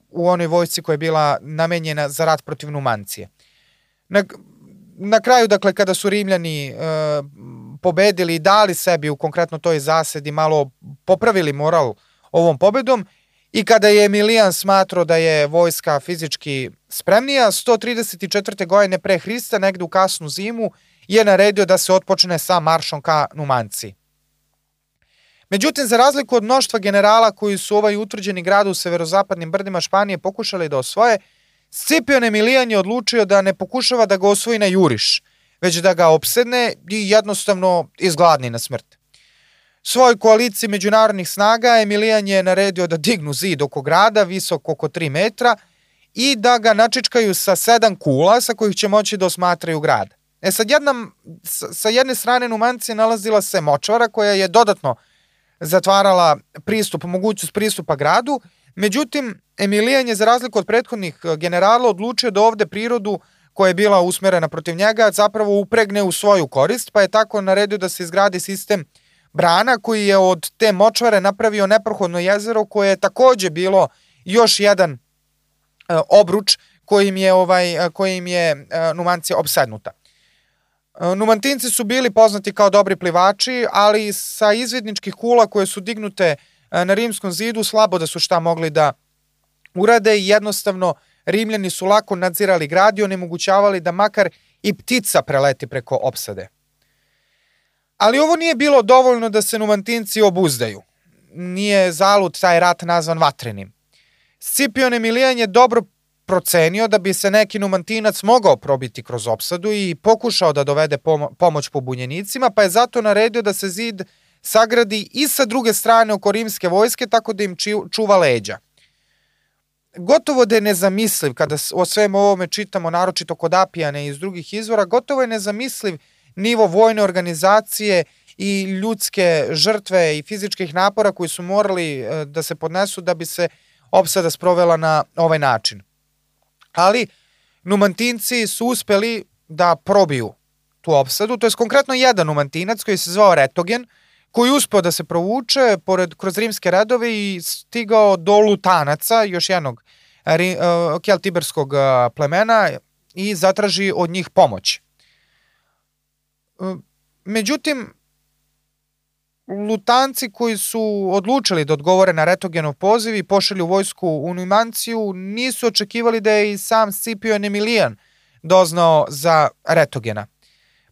u onoj vojsci koja je bila namenjena za rat protiv Numancije. Na, na kraju, dakle, kada su Rimljani uh, pobedili i dali sebi u konkretno toj zasedi, malo popravili moral ovom pobedom i kada je Emilijan smatrao da je vojska fizički spremnija, 134. godine pre Hrista, negde u kasnu zimu, je naredio da se otpočne sa maršom ka Numanciji. Međutim, za razliku od mnoštva generala koji su ovaj utvrđeni grad u severozapadnim brdima Španije pokušali da osvoje, Scipion Emilijan je odlučio da ne pokušava da ga osvoji na juriš, već da ga opsedne i jednostavno izgladni na smrt. Svoj koaliciji međunarodnih snaga Emilijan je naredio da dignu zid oko grada, visok oko 3 metra, i da ga načičkaju sa sedam kula sa kojih će moći da osmatraju grad. E sad, jedna, sa jedne strane Numancije nalazila se močvara koja je dodatno zatvarala pristup, mogućnost pristupa gradu, međutim, Emilijan je za razliku od prethodnih e, generala odlučio da ovde prirodu koja je bila usmerena protiv njega zapravo upregne u svoju korist, pa je tako naredio da se izgradi sistem brana koji je od te močvare napravio neprohodno jezero koje je takođe bilo još jedan e, obruč kojim je ovaj e, kojim je Numancija obsednuta. Numantinci su bili poznati kao dobri plivači, ali sa izvidničkih kula koje su dignute e, na rimskom zidu slabo da su šta mogli da urade i jednostavno Rimljani su lako nadzirali grad i onemogućavali da makar i ptica preleti preko opsade. Ali ovo nije bilo dovoljno da se Numantinci obuzdaju. Nije zalut taj rat nazvan vatrenim. Scipion Emilijan je dobro procenio da bi se neki numantinac mogao probiti kroz opsadu i pokušao da dovede pomoć pobunjenicima, pa je zato naredio da se zid sagradi i sa druge strane oko rimske vojske tako da im čuva leđa. Gotovo da je nezamisliv, kada o svemu ovome čitamo, naročito kod Apijane i iz drugih izvora, gotovo je nezamisliv nivo vojne organizacije i ljudske žrtve i fizičkih napora koji su morali e, da se podnesu da bi se opsada sprovela na ovaj način ali Numantinci su uspeli da probiju tu opsadu, to je konkretno jedan Numantinac koji se zvao Retogen, koji uspeo da se provuče pored, kroz rimske radove i stigao do Lutanaca, još jednog ri, uh, keltiberskog plemena i zatraži od njih pomoć. Međutim, lutanci koji su odlučili da odgovore na Retogenov poziv i pošalju vojsku u Numanciju nisu očekivali da je i sam Scipion Emilijan doznao za Retogena.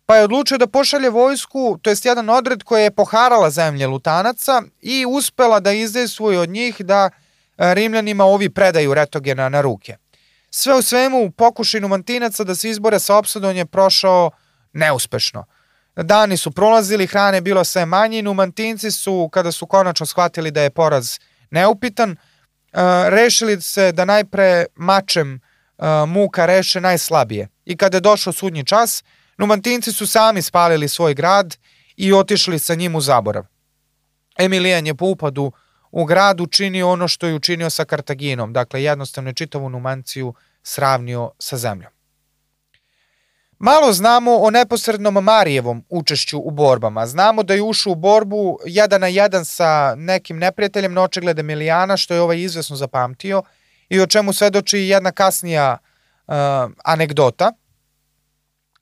Pa je odlučio da pošalje vojsku, to jest jedan odred koja je poharala zemlje Lutanaca i uspela da izdejstvuje od njih da e, Rimljanima ovi predaju Retogena na ruke. Sve u svemu, pokušaj Numantinaca da se izbore sa opsadom je prošao neuspešno – Dani su prolazili, hrane bilo sve manje i numantinci su, kada su konačno shvatili da je poraz neupitan, rešili se da najpre mačem muka reše najslabije. I kada je došao sudnji čas, Numantinci su sami spalili svoj grad i otišli sa njim u zaborav. Emilijan je po upadu u grad učinio ono što je učinio sa Kartaginom, dakle jednostavno je čitavu Numanciju sravnio sa zemljom. Malo znamo o neposrednom Marijevom učešću u borbama. Znamo da je ušao u borbu jedan na jedan sa nekim neprijateljem na očigled Emilijana, što je ovaj izvesno zapamtio i o čemu svedoči jedna kasnija uh, anegdota.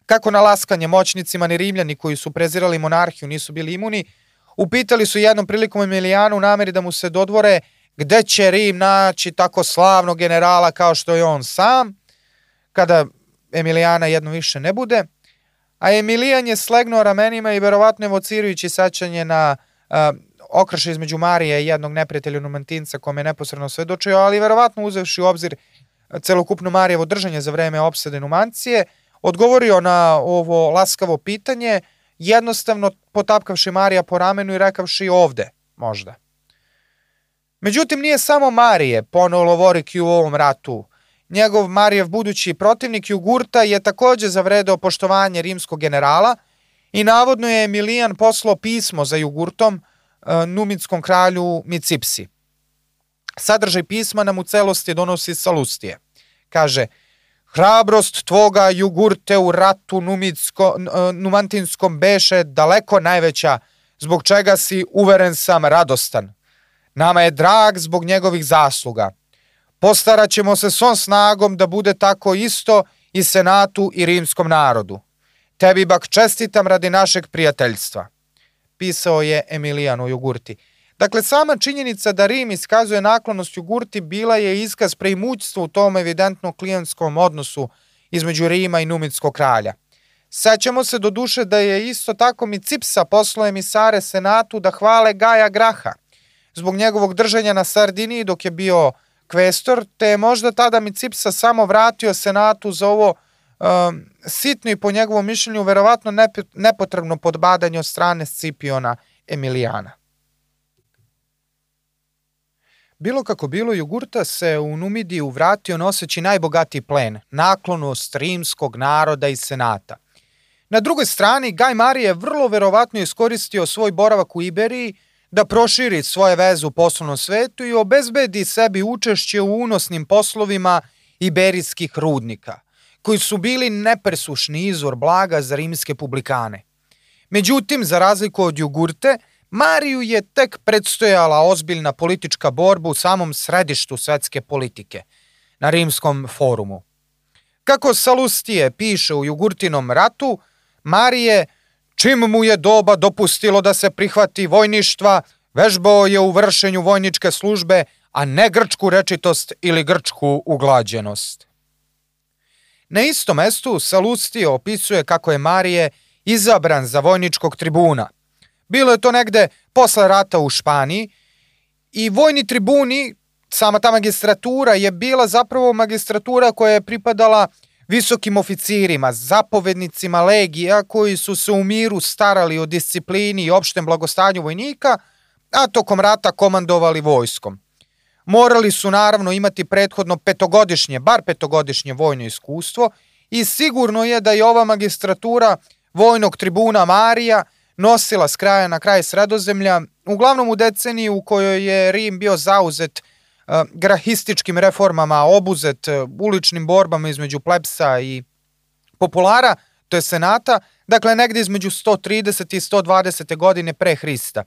Kako na laskanje moćnicima ni Rimljani koji su prezirali monarhiju nisu bili imuni, upitali su jednom prilikom Emilijanu u nameri da mu se dodvore gde će Rim naći tako slavnog generala kao što je on sam, kada Emilijana jedno više ne bude, a Emilijan je slegnuo ramenima i verovatno evocirujući sačanje na uh, okrše između Marije i jednog neprijatelja Numantinca kome je neposredno svedočio, ali verovatno uzevši u obzir celokupno Marijevo držanje za vreme opsade Numancije, odgovorio na ovo laskavo pitanje, jednostavno potapkavši Marija po ramenu i rekavši ovde, možda. Međutim, nije samo Marije poneo Lovoriki u ovom ratu, njegov Marijev budući protivnik Jugurta je takođe zavredeo poštovanje rimskog generala i navodno je Emilijan poslao pismo za Jugurtom e, numitskom kralju Micipsi. Sadržaj pisma nam u celosti donosi Salustije. Kaže, hrabrost tvoga Jugurte u ratu numitsko, e, numantinskom beše daleko najveća, zbog čega si uveren sam radostan. Nama je drag zbog njegovih zasluga – Postarat ćemo se svom snagom da bude tako isto i senatu i rimskom narodu. Tebi bak čestitam radi našeg prijateljstva. Pisao je Emilijan Jugurti. Dakle, sama činjenica da Rim iskazuje naklonost Jugurti bila je iskaz preimućstva u tom evidentno klijentskom odnosu između Rima i Numitskog kralja. Sećamo se do duše da je isto tako mi Cipsa poslao emisare senatu da hvale Gaja Graha zbog njegovog držanja na Sardiniji dok je bio kvestor, te je možda tada Micipsa samo vratio senatu za ovo um, sitno i po njegovom mišljenju verovatno nepotrebno podbadanje od strane Scipiona Emilijana. Bilo kako bilo, Jugurta se u Numidiju vratio noseći najbogatiji plen, naklonost rimskog naroda i senata. Na drugoj strani, Gaj Marije vrlo verovatno iskoristio svoj boravak u Iberiji da proširi svoje veze u poslovnom svetu i obezbedi sebi učešće u unosnim poslovima iberijskih rudnika, koji su bili nepresušni izvor blaga za rimske publikane. Međutim, za razliku od Jugurte, Mariju je tek predstojala ozbiljna politička borba u samom središtu svetske politike, na rimskom forumu. Kako Salustije piše u Jugurtinom ratu, Marije Čim mu je doba dopustilo da se prihvati vojništva, vežbao je u vršenju vojničke službe, a ne grčku rečitost ili grčku uglađenost. Na istom mestu Salustio opisuje kako je Marije izabran za vojničkog tribuna. Bilo je to negde posle rata u Španiji i vojni tribuni, sama ta magistratura je bila zapravo magistratura koja je pripadala visokim oficirima, zapovednicima legija koji su se u miru starali o disciplini i opštem blagostanju vojnika, a tokom rata komandovali vojskom. Morali su naravno imati prethodno petogodišnje, bar petogodišnje vojno iskustvo i sigurno je da je ova magistratura vojnog tribuna Marija nosila s kraja na kraj sredozemlja, uglavnom u deceniji u kojoj je Rim bio zauzet grahističkim reformama obuzet uličnim borbama između plepsa i populara, to je senata, dakle negde između 130 i 120. godine pre Hrista.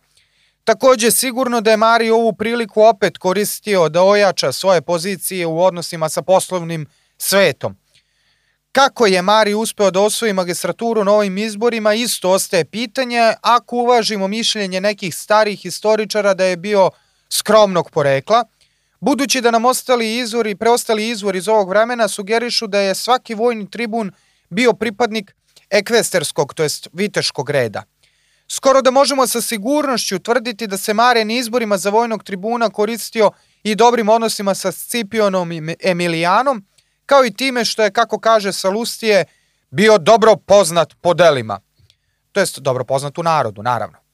Takođe, sigurno da je Mario ovu priliku opet koristio da ojača svoje pozicije u odnosima sa poslovnim svetom. Kako je Mari uspeo da osvoji magistraturu na ovim izborima, isto ostaje pitanje, ako uvažimo mišljenje nekih starih historičara da je bio skromnog porekla – Budući da nam ostali izvori, preostali izvori iz ovog vremena sugerišu da je svaki vojni tribun bio pripadnik ekvesterskog, to jest viteškog reda. Skoro da možemo sa sigurnošću tvrditi da se Mare na izborima za vojnog tribuna koristio i dobrim odnosima sa Scipionom i Emilijanom, kao i time što je, kako kaže Salustije, bio dobro poznat po delima. To jest dobro poznat u narodu, naravno.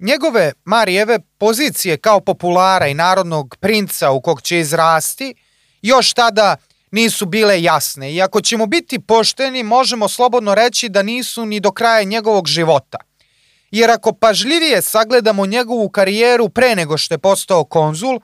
Njegove Marijeve pozicije kao populara i narodnog princa u kog će izrasti još tada nisu bile jasne i ako ćemo biti pošteni možemo slobodno reći da nisu ni do kraja njegovog života. Jer ako pažljivije sagledamo njegovu karijeru pre nego što je postao konzul,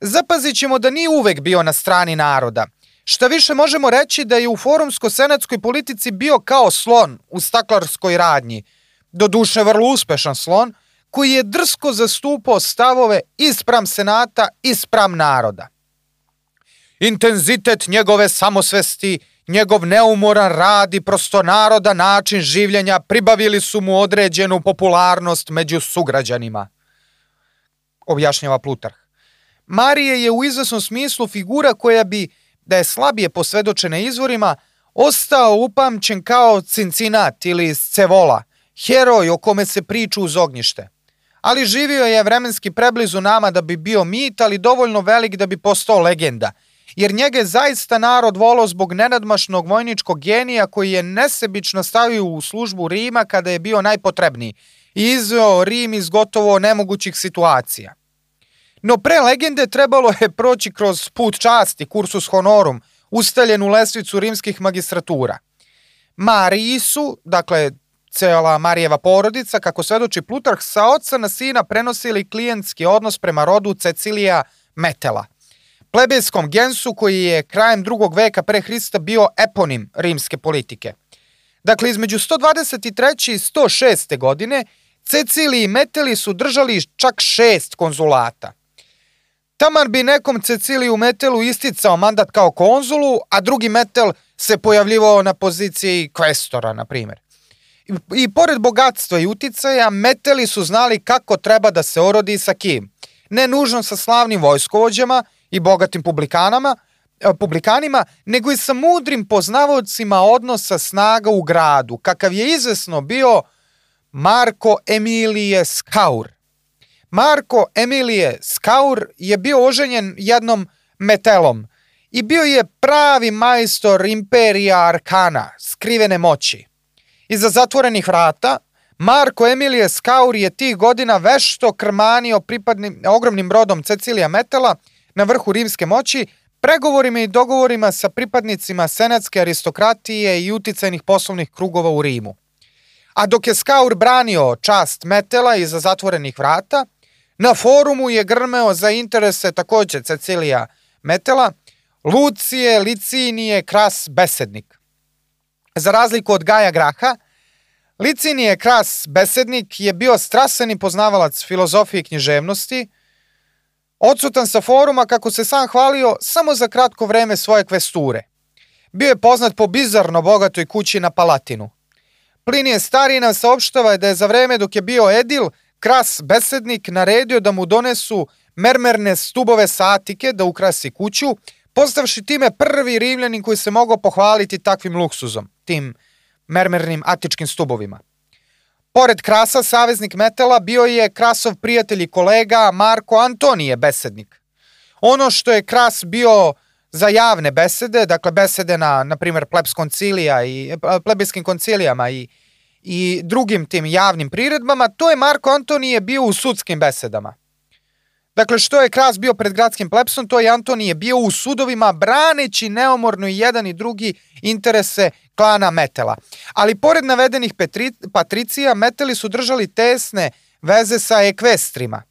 zapazit ćemo da nije uvek bio na strani naroda. Šta više možemo reći da je u forumsko-senatskoj politici bio kao slon u staklarskoj radnji, do duše vrlo uspešan slon, koji je drsko zastupao stavove ispram senata, ispram naroda. Intenzitet njegove samosvesti, njegov neumoran rad i prosto naroda način življenja pribavili su mu određenu popularnost među sugrađanima. Objašnjava Plutarh. Marije je u izvesnom smislu figura koja bi, da je slabije posvedočena izvorima, ostao upamćen kao Cincinat ili Scevola, heroj o kome se priča uz ognjište. Ali živio je vremenski preblizu nama da bi bio mit, ali dovoljno velik da bi postao legenda – jer njega je zaista narod volao zbog nenadmašnog vojničkog genija koji je nesebično stavio u službu Rima kada je bio najpotrebniji i izveo Rim iz gotovo nemogućih situacija. No pre legende trebalo je proći kroz put časti, kursus honorum, ustaljenu lestvicu rimskih magistratura. Mariji su, dakle, cela Marijeva porodica, kako svedoči Plutarh, sa oca na sina prenosili klijentski odnos prema rodu Cecilija Metela – plebejskom gensu koji je krajem drugog veka pre Hrista bio eponim rimske politike. Dakle, između 123. i 106. godine Ceciliji i Meteli su držali čak šest konzulata. Taman bi nekom Ceciliju Metelu isticao mandat kao konzulu, a drugi Metel se pojavljivao na poziciji kvestora, na primjer. I, pored bogatstva i uticaja, Meteli su znali kako treba da se orodi i sa kim. Ne nužno sa slavnim vojskovođama, i bogatim publikanama, e, publikanima, nego i sa mudrim poznavodcima odnosa snaga u gradu, kakav je izvesno bio Marko Emilije Skaur. Marko Emilije Skaur je bio oženjen jednom metelom i bio je pravi majstor imperija Arkana, skrivene moći. Iza zatvorenih vrata, Marko Emilije Skaur je tih godina vešto krmanio pripadnim, ogromnim brodom Cecilija Metela – na vrhu rimske moći, pregovorima i dogovorima sa pripadnicima senatske aristokratije i uticajnih poslovnih krugova u Rimu. A dok je Skaur branio čast Metela iza zatvorenih vrata, na forumu je grmeo za interese takođe Cecilija Metela, Lucije Licinije Kras Besednik. Za razliku od Gaja Graha, Licinije Kras Besednik je bio straseni poznavalac filozofije i književnosti, Odsutan sa foruma kako se sam hvalio samo za kratko vreme svoje kvesture. Bio je poznat po bizarno bogatoj kući na Palatinu. Plinije Starina saopštava da je za vreme dok je bio Edil, kras besednik naredio da mu donesu mermerne stubove sa Atike da ukrasi kuću, postavši time prvi rimljanin koji se mogao pohvaliti takvim luksuzom, tim mermernim atičkim stubovima. Pored Krasa, saveznik Metela bio je Krasov prijatelj i kolega Marko Antonije besednik. Ono što je Kras bio za javne besede, dakle besede na, na primjer, plebs koncilija i plebijskim koncilijama i, i drugim tim javnim priredbama, to je Marko Antonije bio u sudskim besedama. Dakle, što je Kras bio pred gradskim plepsom, to je Antonije bio u sudovima braneći neomorno i jedan i drugi interese klana Metela. Ali pored navedenih petri, patricija, Meteli su držali tesne veze sa ekvestrima.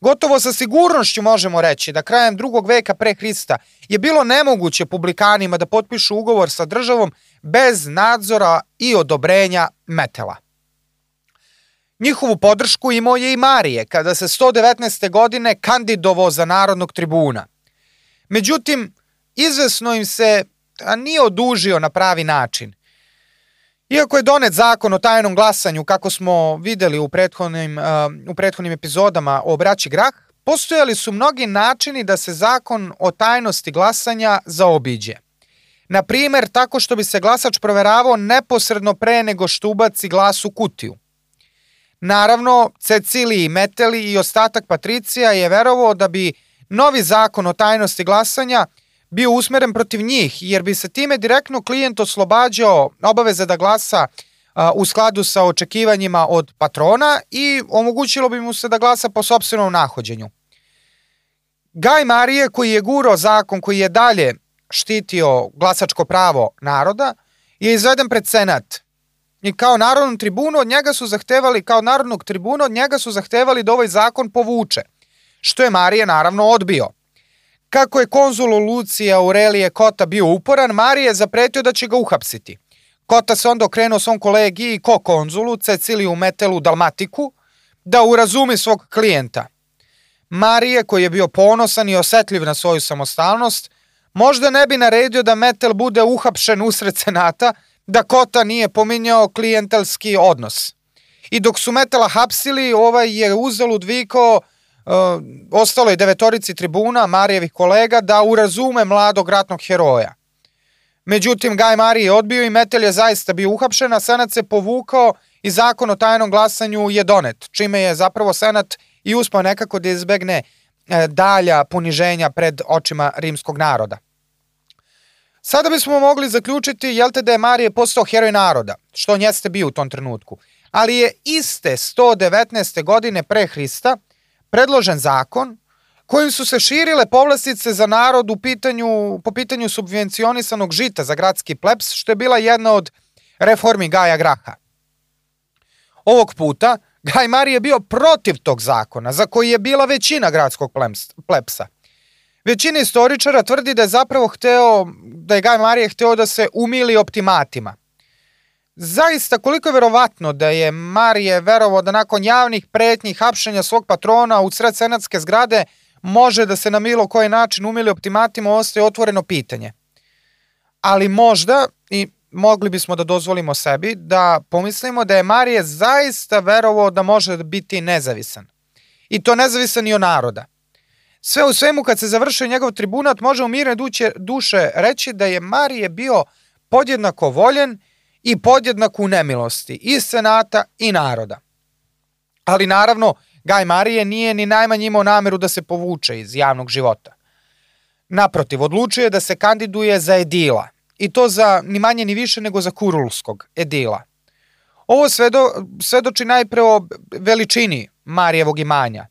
Gotovo sa sigurnošću možemo reći da krajem drugog veka pre Hrista je bilo nemoguće publikanima da potpišu ugovor sa državom bez nadzora i odobrenja Metela. Njihovu podršku imao je i Marije, kada se 119. godine kandidovo za narodnog tribuna. Međutim, izvesno im se a nije odužio na pravi način. Iako je donet zakon o tajnom glasanju, kako smo videli u prethodnim, uh, u prethodnim epizodama o braći Grah, postojali su mnogi načini da se zakon o tajnosti glasanja zaobiđe. Na primer, tako što bi se glasač proveravao neposredno pre nego što ubaci glas u kutiju. Naravno, Ceciliji Meteli i ostatak Patricija je verovao da bi novi zakon o tajnosti glasanja – bio usmeren protiv njih, jer bi se time direktno klijent oslobađao obaveze da glasa u skladu sa očekivanjima od patrona i omogućilo bi mu se da glasa po sobstvenom nahođenju. Gaj Marije koji je guro zakon koji je dalje štitio glasačko pravo naroda je izveden pred senat i kao narodnu tribunu od njega su zahtevali, kao narodnog tribuna od njega su zahtevali da ovaj zakon povuče, što je Marije naravno odbio. Kako je konzul Lucija Aurelije Kota bio uporan, Marije je zapretio da će ga uhapsiti. Kota se onda okrenuo svom kolegi i ko konzulu, Ceciliju Metelu Dalmatiku, da urazumi svog klijenta. Marije, koji je bio ponosan i osetljiv na svoju samostalnost, možda ne bi naredio da Metel bude uhapšen usred senata, da Kota nije pominjao klijentelski odnos. I dok su Metela hapsili, ovaj je uzalud vikao uh, ostalo je devetorici tribuna, Marijevih kolega, da urazume mladog ratnog heroja. Međutim, Gaj Marije je odbio i Metel je zaista bio uhapšen, a Senat se povukao i zakon o tajnom glasanju je donet, čime je zapravo Senat i uspao nekako da izbegne e, dalja poniženja pred očima rimskog naroda. Sada bismo mogli zaključiti, jel te da je Marije postao heroj naroda, što on jeste bio u tom trenutku, ali je iste 119. godine pre Hrista predložen zakon kojim su se širile povlastice za narod u pitanju, po pitanju subvencionisanog žita za gradski plebs, što je bila jedna od reformi Gaja Graha. Ovog puta Gaj Marije je bio protiv tog zakona, za koji je bila većina gradskog plepsa. Većina istoričara tvrdi da je zapravo hteo, da je Gaj Marije hteo da se umili optimatima. Zaista, koliko je verovatno da je Marije verovo da nakon javnih pretnji hapšenja svog patrona u sred senatske zgrade može da se na milo koji način umili optimatima ostaje otvoreno pitanje. Ali možda, i mogli bismo da dozvolimo sebi, da pomislimo da je Marije zaista verovo da može biti nezavisan. I to nezavisan i od naroda. Sve u svemu, kad se završio njegov tribunat, može u mirne duće, duše reći da je Marije bio podjednako voljen i podjednako u nemilosti i senata i naroda. Ali naravno, Gaj Marije nije ni najmanje imao nameru da se povuče iz javnog života. Naprotiv, odlučuje da se kandiduje za edila, i to za ni manje ni više nego za kurulskog edila. Ovo svedo, svedoči najpre o veličini Marijevog imanja,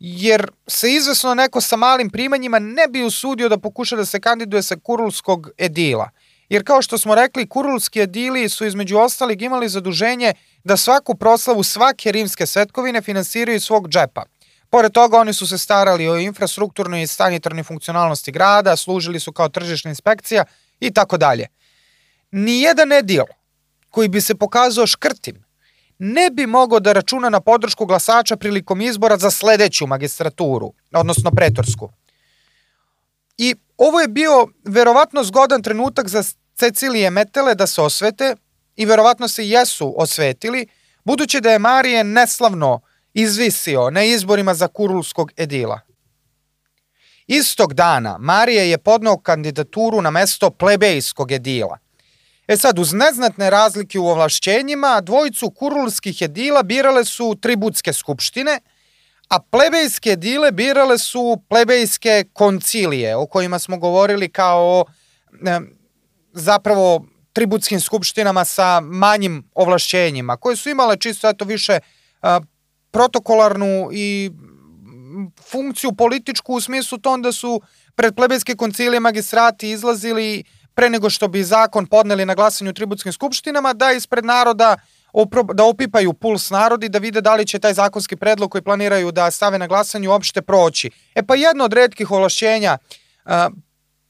jer se izvesno neko sa malim primanjima ne bi usudio da pokuša da se kandiduje sa kurulskog edila. Jer kao što smo rekli, kurulski edili su između ostalih imali zaduženje da svaku proslavu svake rimske svetkovine finansiraju iz svog džepa. Pored toga oni su se starali o infrastrukturnoj i sanitarnoj funkcionalnosti grada, služili su kao tržišna inspekcija i tako dalje. Nijedan edil koji bi se pokazao škrtim ne bi mogao da računa na podršku glasača prilikom izbora za sledeću magistraturu, odnosno pretorsku. I ovo je bio verovatno zgodan trenutak za Cecilije Metele da se osvete i verovatno se jesu osvetili, budući da je Marije neslavno izvisio na izborima za kurulskog edila. Istog dana Marije je podnao kandidaturu na mesto plebejskog edila – E sad, uz neznatne razlike u ovlašćenjima, dvojicu kurulskih edila birale su tributske skupštine, a plebejske edile birale su plebejske koncilije, o kojima smo govorili kao e, zapravo tributskim skupštinama sa manjim ovlašćenjima, koje su imale čisto eto više a, protokolarnu i funkciju političku u smislu tom da su pred plebejske koncilije magistrati izlazili pre nego što bi zakon podneli na glasanju u tributskim skupštinama, da ispred naroda da opipaju puls narodi, da vide da li će taj zakonski predlog koji planiraju da stave na glasanju uopšte proći. E pa jedno od redkih ovlašćenja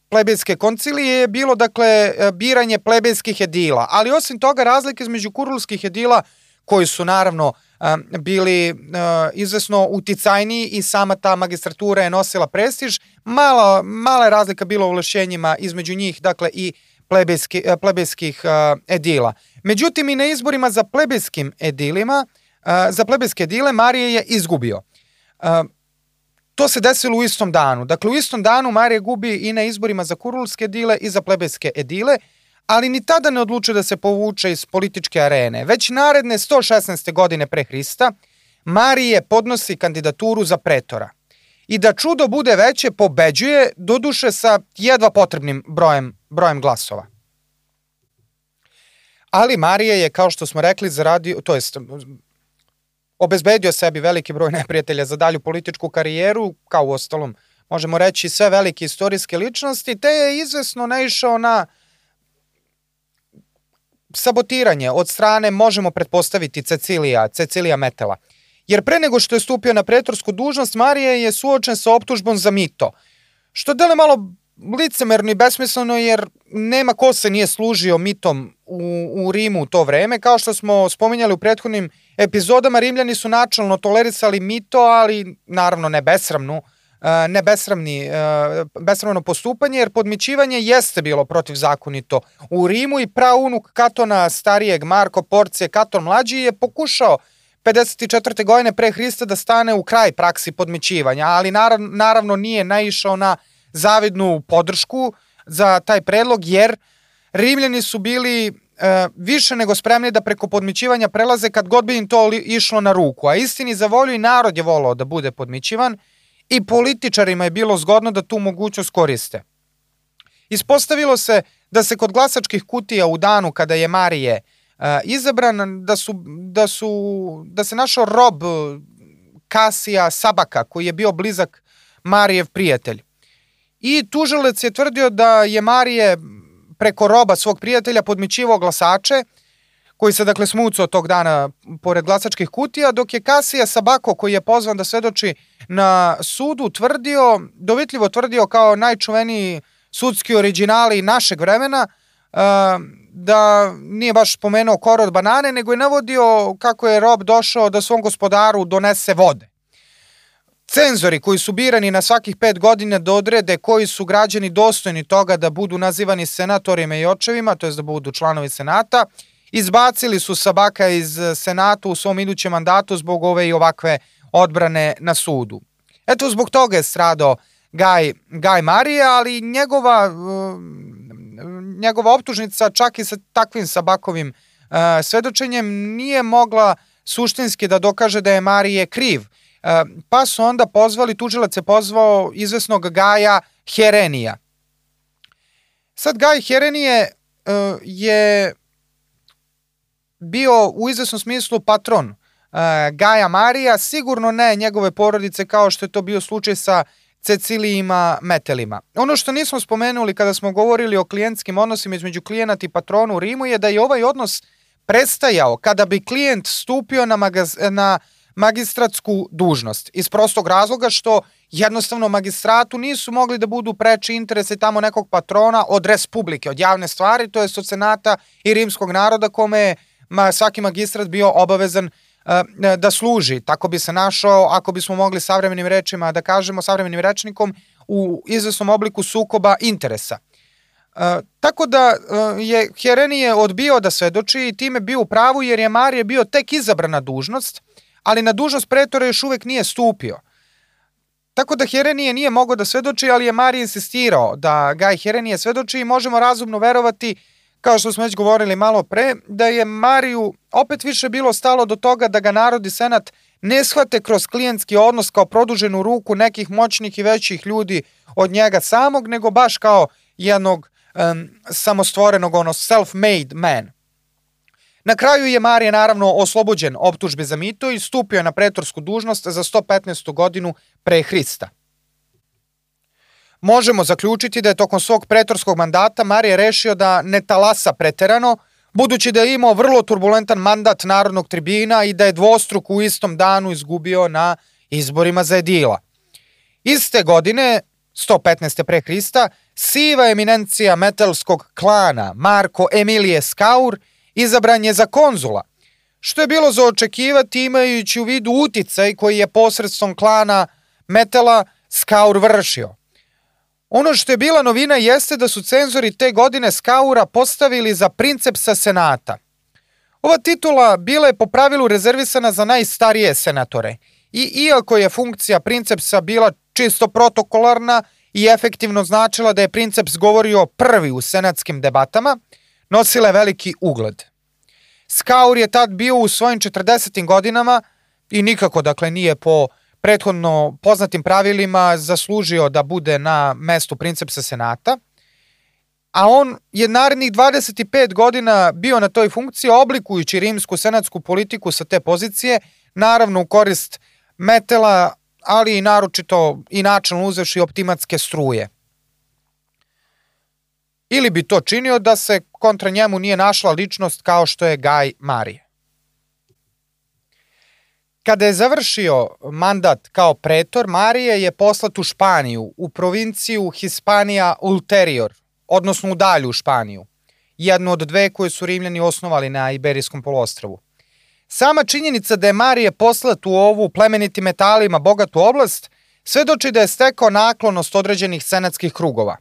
plebejske koncilije je bilo dakle biranje plebejskih edila, ali osim toga razlike između kurulskih edila koji su naravno bili izvesno uticajniji i sama ta magistratura je nosila prestiž. Mala, mala je razlika bila u ovlašćenjima između njih, dakle i plebejski, plebejskih edila. Međutim, i na izborima za plebejskim edilima, za plebejske edile Marije je izgubio. To se desilo u istom danu. Dakle, u istom danu Marije gubi i na izborima za kurulske edile i za plebejske edile, ali ni tada ne odlučuje da se povuče iz političke arene. Već naredne 116. godine pre Hrista, Marije podnosi kandidaturu za pretora. I da čudo bude veće, pobeđuje, doduše sa jedva potrebnim brojem, brojem glasova. Ali Marija je, kao što smo rekli, zaradio, to jest obezbedio sebi veliki broj neprijatelja za dalju političku karijeru, kao u ostalom možemo reći sve velike istorijske ličnosti, te je izvesno naišao na sabotiranje od strane, možemo pretpostaviti, Cecilija, Cecilija Metela. Jer pre nego što je stupio na pretorsku dužnost, Marija je suočen sa optužbom za mito, što dele malo licemerno i besmisleno jer nema ko se nije služio mitom u, u Rimu u to vreme. Kao što smo spominjali u prethodnim epizodama, Rimljani su načalno tolerisali mito, ali naravno ne besramnu, ne besramni, e, besramno postupanje, jer podmićivanje jeste bilo protivzakonito u Rimu i praunuk Katona starijeg Marko Porcije, Katon mlađi je pokušao 54. godine pre Hrista da stane u kraj praksi podmićivanja, ali naravno nije naišao na zavidnu podršku za taj predlog, jer Rimljani su bili e, više nego spremni da preko podmićivanja prelaze kad god bi im to išlo na ruku. A istini za volju i narod je volao da bude podmićivan i političarima je bilo zgodno da tu mogućnost koriste. Ispostavilo se da se kod glasačkih kutija u danu kada je Marije uh, izabran, da, su, da, su, da se našao rob Kasija Sabaka, koji je bio blizak Marijev prijatelj. I tužilac je tvrdio da je Marije preko roba svog prijatelja podmićivao glasače, koji se dakle smucao tog dana pored glasačkih kutija, dok je Kasija Sabako, koji je pozvan da svedoči na sudu, tvrdio, dovitljivo tvrdio kao najčuveniji sudski originali našeg vremena, da nije baš pomenuo koro od banane, nego je navodio kako je rob došao da svom gospodaru donese vode. Cenzori koji su birani na svakih pet godina da odrede koji su građani dostojni toga da budu nazivani senatorima i očevima, to je da budu članovi senata, izbacili su Sabaka iz senata u svom idućem mandatu zbog ove i ovakve odbrane na sudu. Eto, zbog toga je stradao Gaj, Gaj Marije, ali njegova, uh, njegova optužnica čak i sa takvim Sabakovim uh, svedočenjem nije mogla suštinski da dokaže da je Marije kriv – pa su onda pozvali, tužilac je pozvao izvesnog Gaja Herenija. Sad Gaj Herenije je bio u izvesnom smislu patron uh, Gaja Marija, sigurno ne njegove porodice kao što je to bio slučaj sa Cecilijima Metelima. Ono što nismo spomenuli kada smo govorili o klijentskim odnosima između klijenata i patronu u Rimu je da je ovaj odnos prestajao kada bi klijent stupio na, magaz, na magistratsku dužnost. Iz prostog razloga što jednostavno magistratu nisu mogli da budu preči interese tamo nekog patrona od respublike, od javne stvari, to je od senata i rimskog naroda kome je ma, svaki magistrat bio obavezan uh, da služi. Tako bi se našao, ako bismo mogli savremenim rečima da kažemo, savremenim rečnikom, u izvesnom obliku sukoba interesa. Uh, tako da uh, je Herenije odbio da svedoči i time bio u pravu jer je Marije bio tek izabrana dužnost, ali na dužnost pretora još uvek nije stupio. Tako da Herenije nije mogao da svedoči, ali je Marije insistirao da Gaj Herenije svedoči i možemo razumno verovati, kao što smo već govorili malo pre, da je Mariju opet više bilo stalo do toga da ga narod i senat ne shvate kroz klijentski odnos kao produženu ruku nekih moćnih i većih ljudi od njega samog, nego baš kao jednog um, samostvorenog, ono, self-made man. Na kraju je Marije naravno oslobođen optužbe za mito i stupio na pretorsku dužnost za 115. godinu pre Hrista. Možemo zaključiti da je tokom svog pretorskog mandata Marije rešio da ne talasa preterano, budući da je imao vrlo turbulentan mandat Narodnog tribina i da je dvostruk u istom danu izgubio na izborima za edila. Iste godine, 115. pre Hrista, siva eminencija metalskog klana Marko Emilije Skaur – izabran je za konzula, što je bilo za očekivati imajući u vidu uticaj koji je posredstvom klana Metela Skaur vršio. Ono što je bila novina jeste da su cenzori te godine Skaura postavili za princepsa senata. Ova titula bila je po pravilu rezervisana za najstarije senatore i iako je funkcija princepsa bila čisto protokolarna i efektivno značila da je princeps govorio prvi u senatskim debatama, nosila je veliki ugled. Skaur je tad bio u svojim 40. godinama i nikako, dakle, nije po prethodno poznatim pravilima zaslužio da bude na mestu princepsa senata. a on je narednih 25 godina bio na toj funkciji oblikujući rimsku senatsku politiku sa te pozicije, naravno u korist metela, ali i naročito i načalno uzevši optimatske struje. Ili bi to činio da se kontra njemu nije našla ličnost kao što je Gaj Marije. Kada je završio mandat kao pretor, Marije je poslat u Španiju, u provinciju Hispanija Ulterior, odnosno u dalju Španiju, jednu od dve koje su Rimljani osnovali na Iberijskom polostravu. Sama činjenica da je Marije poslat u ovu plemenitim metalima bogatu oblast svedoči da je stekao naklonost određenih senatskih krugova.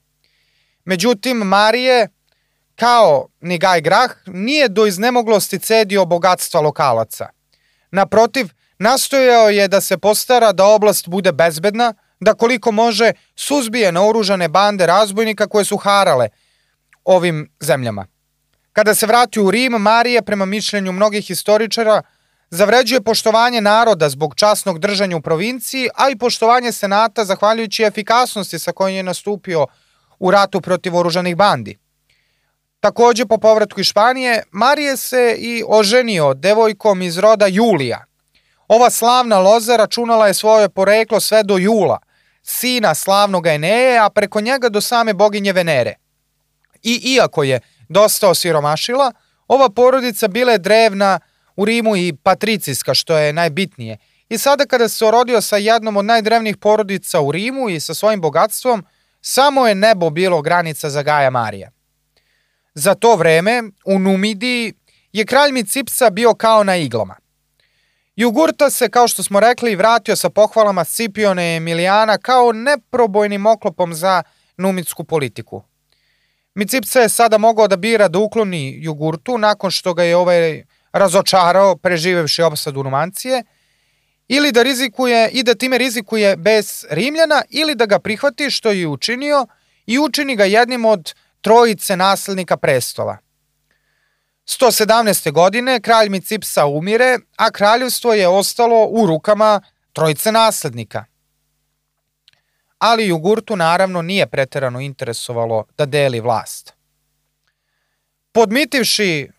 Međutim, Marije, kao ni Gaj Grah, nije do iznemoglosti cedio bogatstva lokalaca. Naprotiv, nastojao je da se postara da oblast bude bezbedna, da koliko može suzbije naoružane bande razbojnika koje su harale ovim zemljama. Kada se vrati u Rim, Marija, prema mišljenju mnogih historičara, zavređuje poštovanje naroda zbog časnog držanja u provinciji, a i poštovanje senata zahvaljujući efikasnosti sa kojim je nastupio u ratu protiv oružanih bandi. Takođe, po povratku iz Španije, Marije se i oženio devojkom iz roda Julija. Ova slavna loza računala je svoje poreklo sve do Jula, sina slavnog Eneje, a preko njega do same boginje Venere. I iako je dosta osiromašila, ova porodica bila je drevna u Rimu i patricijska, što je najbitnije. I sada kada se orodio sa jednom od najdrevnijih porodica u Rimu i sa svojim bogatstvom, samo je nebo bilo granica za Gaja Marija. Za to vreme, u Numidiji, je kralj Micipsa bio kao na iglama – Jugurta se, kao što smo rekli, vratio sa pohvalama Scipione Emilijana kao neprobojnim oklopom za numitsku politiku. Micipsa je sada mogao da bira da ukloni Jugurtu nakon što ga je ovaj razočarao preživevši opsadu Numancije, ili da rizikuje i da time rizikuje bez Rimljana ili da ga prihvati što je učinio i učini ga jednim od trojice naslednika prestola – 117. godine kralj Micipsa umire, a kraljevstvo je ostalo u rukama trojice naslednika. Ali Jugurtu naravno nije preterano interesovalo da deli vlast. Podmitivši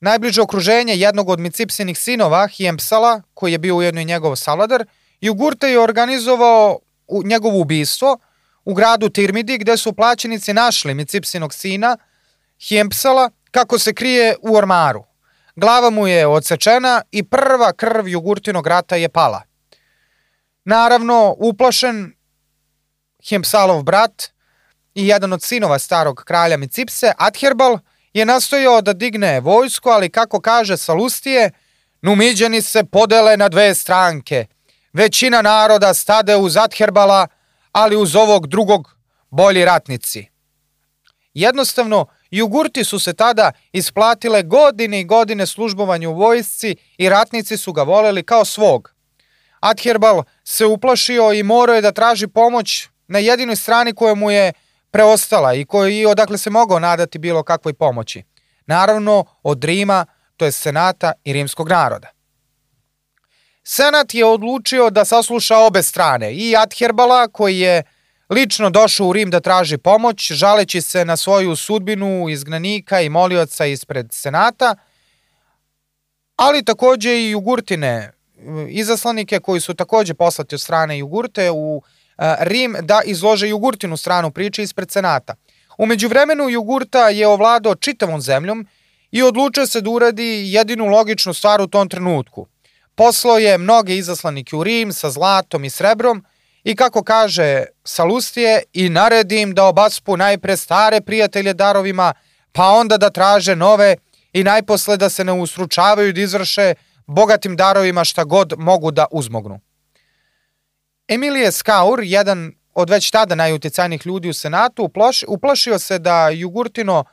najbliže okruženje jednog od Micipsinih sinova, Hiempsala, koji je bio ujedno i njegov saladar, Jugurta je organizovao njegovo ubistvo u gradu Tirmidi, gde su plaćenici našli Micipsinog sina, Hiempsala, kako se krije u ormaru. Glava mu je odsečena i prva krv jugurtinog rata je pala. Naravno, uplašen, Hempsalov brat i jedan od sinova starog kralja Micipse, Adherbal, je nastojao da digne vojsko, ali kako kaže Salustije, Numiđani se podele na dve stranke. Većina naroda stade uz Adherbala, ali uz ovog drugog bolji ratnici. Jednostavno, Jugurti su se tada isplatile godine i godine službovanju u vojsci i ratnici su ga voleli kao svog. Adherbal se uplašio i morao je da traži pomoć na jedinoj strani koja mu je preostala i koji odakle se mogao nadati bilo kakvoj pomoći. Naravno, od Rima, to je Senata i rimskog naroda. Senat je odlučio da sasluša obe strane, i Adherbala, koji je lično došao u Rim da traži pomoć, žaleći se na svoju sudbinu izgnanika i molioca ispred Senata, ali takođe i Jugurtine, izaslanike koji su takođe poslati od strane Jugurte u e, Rim da izlože Jugurtinu stranu priče ispred Senata. Umeđu vremenu Jugurta je ovladao čitavom zemljom i odlučio se da uradi jedinu logičnu stvar u tom trenutku. Poslao je mnoge izaslanike u Rim sa zlatom i srebrom – I kako kaže Salustije, i naredim da obaspu najpre stare prijatelje darovima, pa onda da traže nove i najposle da se ne usručavaju da izvrše bogatim darovima šta god mogu da uzmognu. Emilije Skaur, jedan od već tada najuticajnih ljudi u Senatu, uplaši, uplašio se da Jugurtino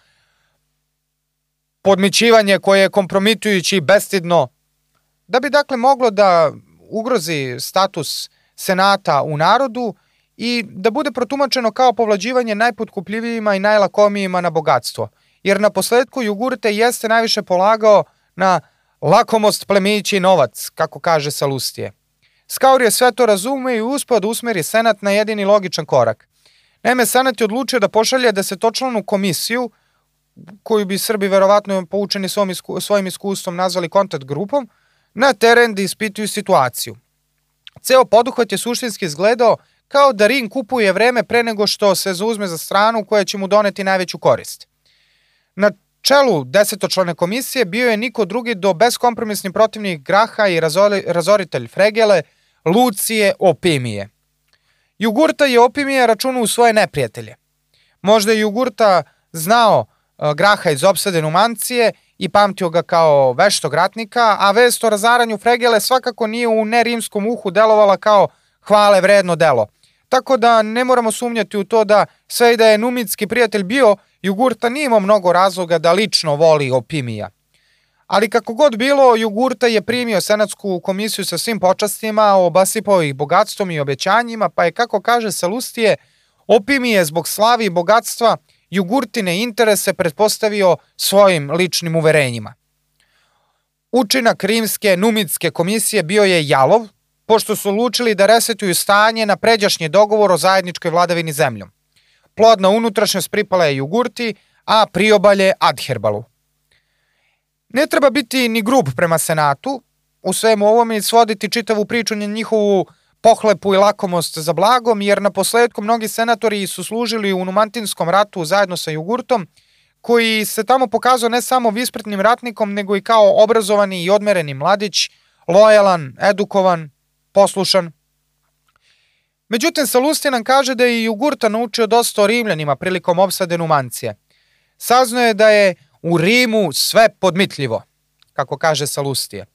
podmićivanje koje je kompromitujući i bestidno, da bi dakle moglo da ugrozi status senata u narodu i da bude protumačeno kao povlađivanje najpotkupljivijima i najlakomijima na bogatstvo. Jer na posledku Jugurte jeste najviše polagao na lakomost, plemići novac, kako kaže Salustije. Skaur je sve to razume i uspao da usmeri senat na jedini logičan korak. Naime, Senat je odlučio da pošalje desetočlanu komisiju, koju bi Srbi verovatno poučeni svojim, isku, svojim iskustvom nazvali kontakt grupom, na teren da ispituju situaciju. Ceo poduhvat je suštinski izgledao kao da Rin kupuje vreme pre nego što se zauzme za stranu koja će mu doneti najveću korist. Na čelu desetočlane komisije bio je niko drugi do beskompromisni protivnik Graha i razori, razoritelj Fregele, Lucije Opimije. Jugurta je Opimije računao u svoje neprijatelje. Možda je Jugurta znao Graha iz opsade Numancije i pamtio ga kao veštog ratnika, a vest o razaranju Fregele svakako nije u nerimskom uhu delovala kao hvale vredno delo. Tako da ne moramo sumnjati u to da sve i da je numitski prijatelj bio, Jugurta nije imao mnogo razloga da lično voli Opimija. Ali kako god bilo, Jugurta je primio senatsku komisiju sa svim počastima, obasipao ih bogatstvom i obećanjima, pa je, kako kaže Salustije, Opimije zbog slavi i bogatstva Jugurtine interese pretpostavio svojim ličnim uverenjima. Učinak rimske numitske komisije bio je jalov, pošto su lučili da resetuju stanje na pređašnji dogovor o zajedničkoj vladavini zemljom. Plodna unutrašnjost pripala je Jugurti, a priobalje Adherbalu. Ne treba biti ni grub prema Senatu, u svemu ovome svoditi čitavu priču na njihovu pohlepu i lakomost za blagom, jer na posledku mnogi senatori su služili u Numantinskom ratu zajedno sa Jugurtom, koji se tamo pokazao ne samo vispretnim ratnikom, nego i kao obrazovani i odmereni mladić, lojalan, edukovan, poslušan. Međutim, Salustija nam kaže da je Jugurta naučio dosta o Rimljanima prilikom opsade Numancije. Sazno je da je u Rimu sve podmitljivo, kako kaže Salustije.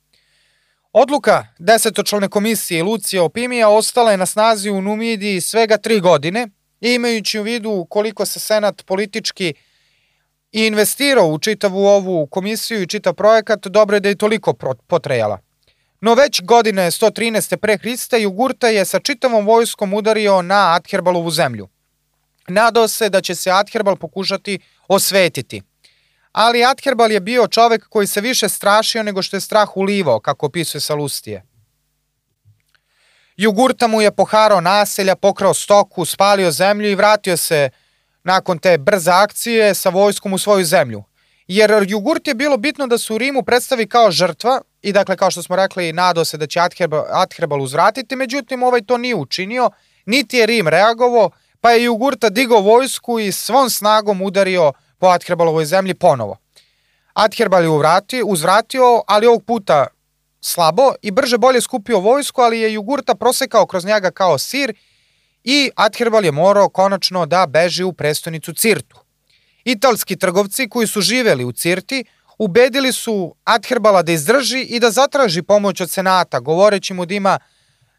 Odluka desetočlane komisije Lucija Opimija ostala je na snazi u Numidiji svega tri godine, imajući u vidu koliko se Senat politički investirao u čitavu ovu komisiju i čitav projekat, dobro je da je toliko potrejala. No već godine 113. pre Hrista Jugurta je sa čitavom vojskom udario na Adherbalovu zemlju. Nadao se da će se Adherbal pokušati osvetiti. Ali Adherbal je bio čovek koji se više strašio nego što je strah ulivao, kako opisuje Salustije. Jugurta mu je poharao naselja, pokrao stoku, spalio zemlju i vratio se nakon te brze akcije sa vojskom u svoju zemlju. Jer Jugurt je bilo bitno da se u Rimu predstavi kao žrtva i dakle kao što smo rekli nadao se da će Adherbal, Adherbal uzvratiti, međutim ovaj to nije učinio, niti je Rim reagovao, pa je Jugurta digao vojsku i svom snagom udario po Adherbalovoj zemlji ponovo. Adherbal je uvrati, uzvratio, ali ovog puta slabo i brže bolje skupio vojsku, ali je Jugurta prosekao kroz njega kao sir i Adherbal je morao konačno da beži u prestonicu Cirtu. Italski trgovci koji su živeli u Cirti ubedili su Adherbala da izdrži i da zatraži pomoć od Senata, govoreći mu da ima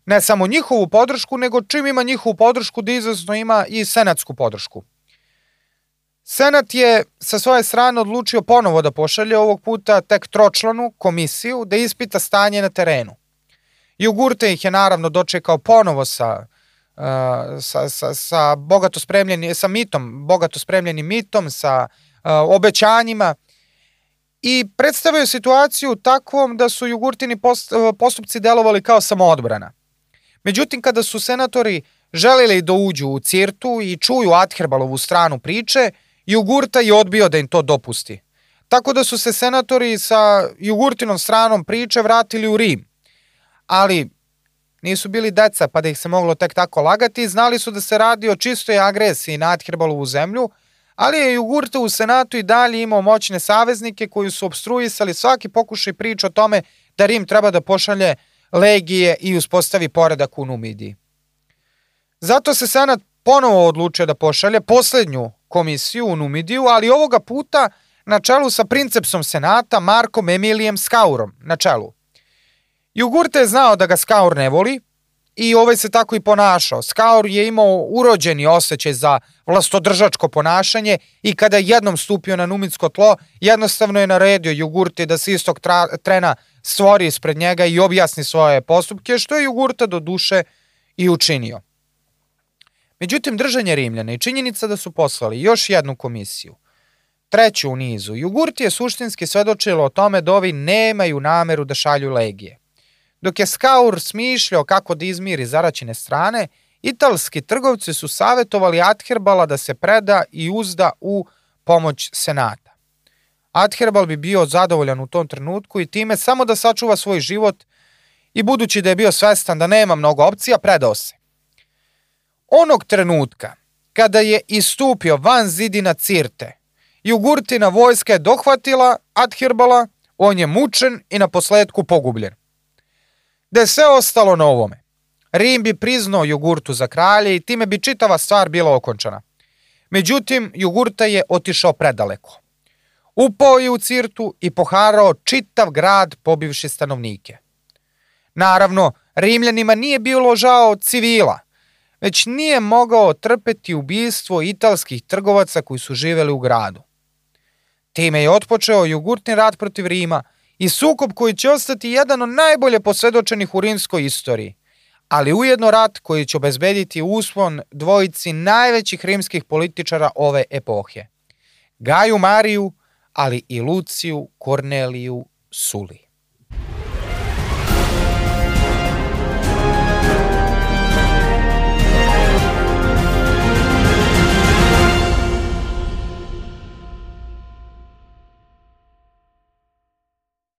ne samo njihovu podršku, nego čim ima njihovu podršku da izvesno ima i senatsku podršku. Senat je sa svoje strane odlučio ponovo da pošalje ovog puta tek tročlanu komisiju da ispita stanje na terenu. Jugurte ih je naravno dočekao ponovo sa, uh, sa, sa, sa, bogato spremljeni, sa mitom, bogato spremljenim mitom, sa uh, obećanjima i predstavio situaciju takvom da su Jugurtini post, postupci delovali kao samoodbrana. Međutim, kada su senatori želeli da uđu u Cirtu i čuju Adherbalovu stranu priče, Jugurta je odbio da im to dopusti. Tako da su se senatori sa Jugurtinom stranom priče vratili u Rim. Ali nisu bili deca pa da ih se moglo tek tako lagati, znali su da se radi o čistoj agresiji na Adherbalovu zemlju, ali je Jugurta u Senatu i dalje imao moćne saveznike koji su obstruisali svaki pokušaj priča o tome da Rim treba da pošalje legije i uspostavi poredak u Numidiji. Zato se Senat ponovo odlučio da pošalje poslednju komisiju u Numidiju, ali ovoga puta na čelu sa princepsom senata Markom Emilijem Skaurom na čelu. Jugurte je znao da ga Skaur ne voli i ovaj se tako i ponašao. Skaur je imao urođeni osjećaj za vlastodržačko ponašanje i kada je jednom stupio na numitsko tlo, jednostavno je naredio Jugurte da se istog trena stvori ispred njega i objasni svoje postupke, što je Jugurta do duše i učinio. Međutim, držanje Rimljana i činjenica da su poslali još jednu komisiju, treću u nizu, Jugurti je suštinski svedočilo o tome da ovi nemaju nameru da šalju legije. Dok je Skaur smišljao kako da izmiri zaraćene strane, italski trgovci su savjetovali Adherbala da se preda i uzda u pomoć senata. Adherbal bi bio zadovoljan u tom trenutku i time samo da sačuva svoj život i budući da je bio svestan da nema mnogo opcija, predao se. Onog trenutka kada je istupio van zidina Cirte, Jugurtina vojska je dohvatila Adhirbala, on je mučen i na posledku pogubljen. Da je sve ostalo na ovome. Rim bi priznao Jugurtu za kralje i time bi čitava stvar bila okončana. Međutim, Jugurta je otišao predaleko. Upao je u Cirtu i poharao čitav grad pobivši stanovnike. Naravno, Rimljanima nije bilo žao civila, već nije mogao trpeti ubistvo italskih trgovaca koji su živeli u gradu. Time je otpočeo jugurtni rat protiv Rima i sukob koji će ostati jedan od najbolje posvedočenih u rimskoj istoriji, ali ujedno rat koji će obezbediti uspon dvojici najvećih rimskih političara ove epohe. Gaju Mariju, ali i Luciju Korneliju Suli.